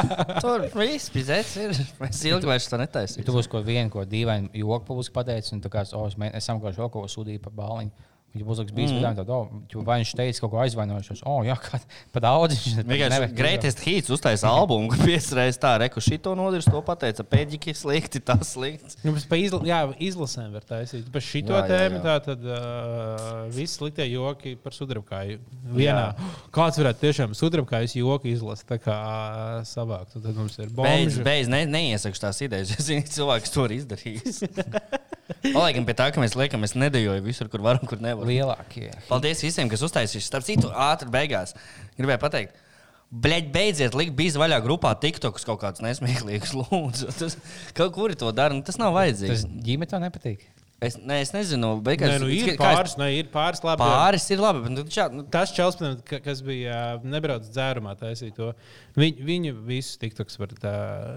tur viss pizēts ir. Mēs ilgi vairs to netaisīsim. tu būsi kaut vienu ko dīvainu joku publiski pateicis, un tu kāds, oh, es mē- es kaut ko sūdīju par bāliņu. Viņa būs bijis Mm. tad, oh, vai viņš teica kaut ko aizvainojušos, oh, jā, kā pa daudz. viņš Vienkārši greatest hits uztaisīja albumu, kur piesreiz tā, reku šito nodirst, to pateica. Pēdīgi slikti, tas slikts. Nu, pa izla, jā, izlasēm var taisīt. Par šito Jā, jā, tēmu jā. tā tad uh, viss sliktie joki par sudrabkāju. Vienā. Kāds varētu tiešām sudrabkājas joki izlasīt, tā kā uh, savākt. Un Tad mums ir Beidz, bombas. beidz, ne, neiesaku tās idejas. Ka cilvēks to ir izdarījis. Paliekam pie tā, ka mēs liekam, mēs nedējojam visur, kur varam, kur nevaram. Lielākie. Paldies visiem, kas uztaisījuši. Starp citu, ātri beigās gribēju pateikt. Bleģ, beidziet, likt bija vaļā grupā TikToks kaut kāds nesmieklīgs. Lūdzu, tas, kaut kuri to dara, nu, tas nav Tas vajadzīgs. ģimene tev nepatīk. Es, ne, es nezinu, beigās nu, ir kā es- pāris, ne, ir pāris labi. Pāris ir labi, bet nu, čā, nu, Tas čels, kas bija nebraucis dzērumā, taisīja to. Viņu, viņu visus tiktoks var tā.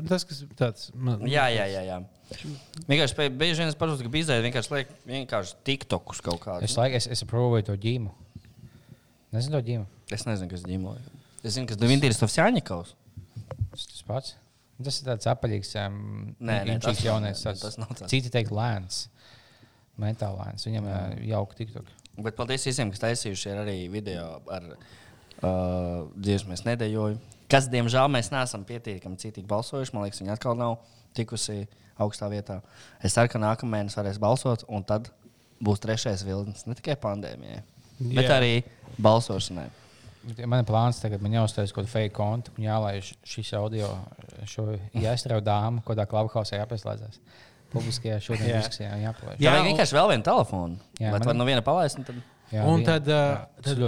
Tas, kas tāds. Man, jā, jā, jā. jā. Vienkārši bieži vien es pazīstu, ka bizē vienkārši liek vienkārši tiktokus kaut kādus. Es, laik, es, es aprovoju to ģīmu. Nezinu to ģīmu. Es nezinu, kas ģimloja. Es zinu, kas Dmitrijs Stāvsjāņikovs. Tas tas pats. Tas ir tāds apaļīgs, um, Nē, nē, tas jaunais. tāds- tas nav tāds. Citi teikt lēns. Metāla lēns. Viņam uh, jauka tiktok. Bet paldies visiem, kas taisījuši ir arī video ar uh, dziesmu. Es nedejoju. Kas, diemžēl, mēs neesam pietiekami citīgi balsojuši. Man liekas, viņi atkal nav tikusi augstā vietā. Es ceru, ka nākamā mēnesī varēs balsot, un tad būs trešais vilnis ne tikai pandēmijai, bet Jā. arī balsošanai. Man ir plāns tagad, man jāuztais kaut kāda fake konta un jālaiž šis audio, šo jāstrauj dāmu, kādā klubhausā jāpieslēdzas. Publiskajā šodien Jā. diskusijā jāpalaiž. Jā, Jā, vienkārši vēl vienu telefonu. Jā, Vai man no viena palaist? un Tad... Jā, Un vien- tad, jā, tad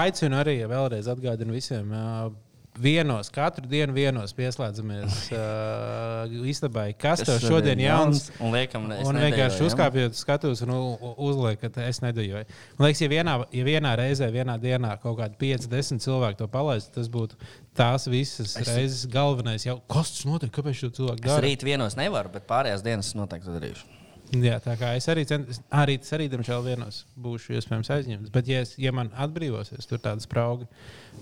aicinu arī vēlreiz atgādinu visiem. Uh, Vienos, katru dienu vienos pieslēdzamies uh, istabai. Kas tev šodien jauns? Un liekam, es Un nedejoju, vienkārši uzkāpjot skatos un u- u- uzliek, ka es nedajoju. Man liekas, ja vienā, ja vienā reizē, vienā dienā kaut kādi 5, 10 cilvēki to palaist, tas būtu tās visas Es- es... reizes galvenais. Jau, kas tas notiek? Kāpēc šo cilvēku Es dara? rīt vienos nevaru, bet pārējās dienas es noteikti darīšu. Jā, tā kā es arī centos, arī tas arī, diemžēl, vienos būšu iespējams aizņemts. Bet, ja, es, ja man atbrīvosies, tur tāda sprauga,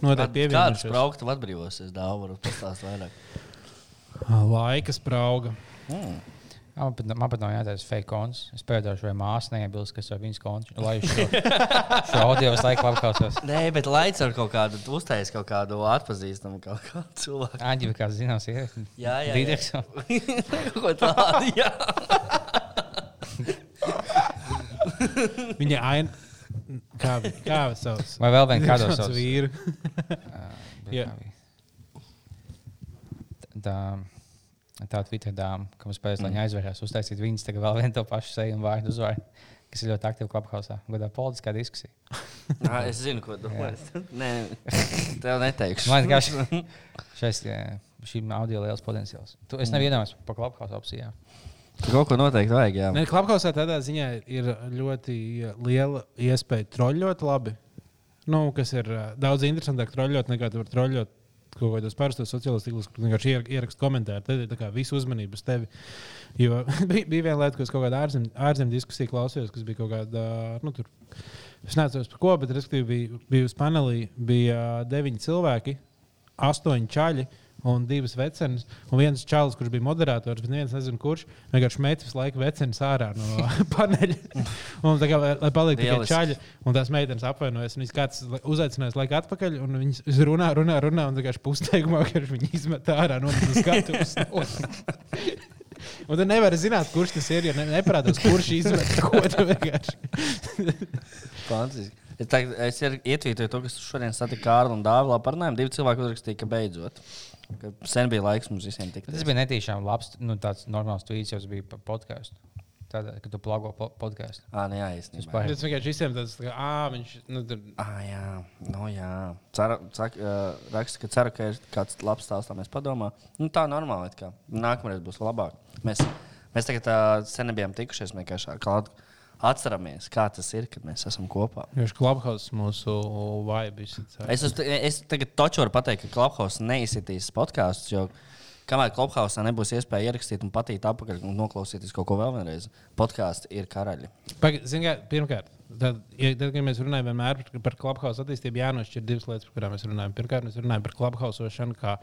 noteikti Kādas pievienošos. brauktu atbrīvos, es dāvu, varu pastāstīt vairāk. Laika sprauga. Mm. Man pat, man pat nav jātaisa fake konts. Es pēdēju, vai māsa neiebilst, kas ir viņas konts. Lai šo, šo audio uz laiku apkausos. Nē, bet laids ar kaut kādu, uztaisīt kaut kādu atpazīstamu kaut kādu cilvēku. Āģi, kā zināms, ir. Jā, jā. Kaut ko tādu, jā. Viņa aina. Kā viņa kā sauc? Vai vēl vien kādos Kāds savus? vīru? Jā. Tā, tā Twitter dāma, ka mums pēc tam mm. aizvērās, uztaisīt viņas tagad vēl vienu to pašu seju un vārdu uzvārdu, kas ir ļoti aktīvi klubhausā. Godā politiskā diskusija. Nā, es zinu, ko domā. Nē, tev neteikšu. Man liekas, šais, šīm audio liels potenciāls. Tu, es nevienu iedomājos par klubhausa opcijām. Kaut ko noteikti vajag, jā. Nē, Klapkausā tādā ziņā ir ļoti liela iespēja troļļot labi. Nu, kas ir daudz interesantāk troļļot nekā tu vari troļļot kaut kādos parastos sociālos tīklos, kur vienkārši ier- ierakst komentāru. Tad ir visu uzmanību uz tevi. Jo bija, bija viena lieta, ko es kaut kādā ārzemju ārzem diskusijā klausījos, kas bija kaut kāda. Nu, tur, es nezinu, par ko, bet respektīvi bija, bija uz panelī bija deviņi cilvēki, astoņi čaļi. Un divas vecenas, un viens čalis, kurš bija moderators, bet neviens nezina, kurš vienkārši met visu laiku vecenas ārā no paneļa. Un, tā kā, lai, lai paliktu tikai čaļi, un tās meitenes apvainojas. un Viņas kāds uzaicinājis laiku atpakaļ, un viņas runā, runā, runā, un vienkārši vienkārši viņi izmet ārā no skatuves. Un tu nevari zināt, kurš tas ir, jo ne, neparādās, kurš izmet ko tu vienkārši. Fantastiski. Es, tā, es ietvītoju to, kas šodien satika Kārlu un Dāvidu. Parunājām, divi cilvēki uzrakstīja, ka beidzot. Ka sen bija laiks mums visiem tikt. Tas bija netīšām labs, nu, tāds normāls tweets, jau bija par podkāstu. Tad, kad tu plago po podkāstu. Ah, nē, jā, īstenībā. pār- Tas vienkārši visiem tas, ka, ah, viņš, nu, tur, Ah, jā, no, jā. Ceru, sak, uh, raksta, ka ceru, ka ir kāds labs stāsts, tā mēs padomā. Nu, tā normāli. kā. Nākamreiz būs labāk. Mēs, mēs tagad uh, sen nebijām tikušies. Mēs vienkārši kā atceramies, kā tas ir, kad mēs esam kopā. viņš klubhaus mūsu vibes. Es, uz, es tagad toču varu pateikt, ka Clubhouse neizsitīs podkāstus, jo kamēr Clubhouse nebūs iespēja ierakstīt un patīt apakaļ un noklausīties kaut ko vēl vienreiz, podkāsti ir karaļi. Ziniet, pirmkārt, tad, ja, tad, kad mēs runājam par, par klubhausa attīstību, jānošķir divas lietas, par kurām mēs runājam. Pirmkārt, mēs runājam par klubhausošanu kā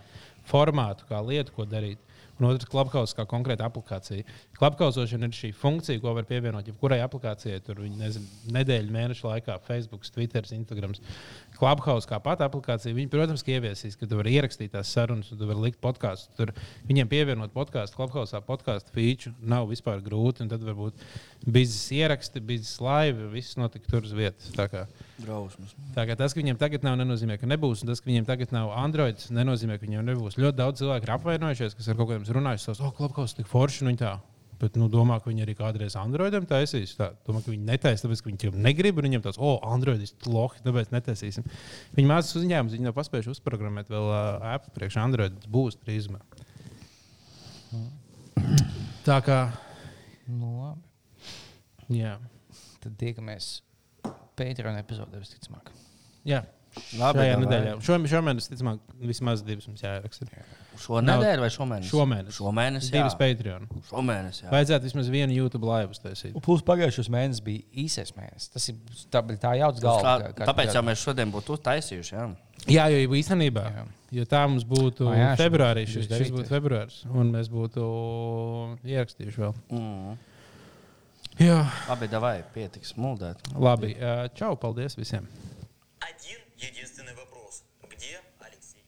formātu, kā lietu, ko darīt. Un otrs, klubhausa kā konkrēta aplikācija. Klubhausošana ir šī funkcija, ko var pievienot jebkurai aplikācijai. Tur viņi nezinu, nedēļu, mēnešu laikā, Facebook, Twitter, Instagram. Klubhausa kā pati aplikācija, viņi, protams, ieviesīs, ka tu vari ierakstīt tās sarunas, un tu vari likt podkāstu. Tur viņiem pievienot podkāstu, klubhausā podkāstu feature nav vispār grūti. un Tad varbūt biznesa ieraksti, biznesa laiva, viss notika tur uz vietas. Drausmas. Tā kā tas, ka viņiem tagad nav, nenozīmē, ka nebūs. Un tas, ka viņiem tagad nav Android, nenozīmē, ka viņiem nebūs. Ļoti daudz cilvēku ir apvainojušies, kas ar kaut kādiem runājuši, ka, oh, klapkaus tik forši, un viņi tā. Bet, nu, domā, ka viņi arī kādreiz Androidam taisīs. Tā, domā, ka viņi netaisīs, tāpēc, ka viņi tam negrib. un Viņiem tāds, oh, Android ir lohi, tāpēc netaisīsim. Viņi mācās uzņēmumus, viņi nav paspējuši uzprogrammēt vēl uh, apu priekš Android. Tas būs drīzumā. Tā kā Nu, labi. Jā. Tad tiekamies Patreon epizodē visticamāk. Jā. Labi, Šajā nedēļā. Šo, šomēnes, ticamāk, vismaz divas mums jāieraksta. Šonadēļ vai šomēnes? Šomēnes. Šomēnes, jā. Divas Patreon. Šomēnes, jā. Vajadzētu vismaz vienu YouTube laivu taisīt. Plus pagājušos mēnesis bija īsais mēnesis. Tas ir tā, tā jauts Tā, galva. ka- tāpēc ka- jau mēs šodien būtu taisījuši. Jā. Jā, jo īstenībā, Jā. jo tā mums būtu Ā, jā, februārī, šis, šis 29.. būtu februāris, un mēs būtu ierakstījuši vēl. Mm. Jā, Labi, davai, pietiks muldēt. labi. ā, Čau, paldies visiem! Один единственный вопрос. Где Алексей?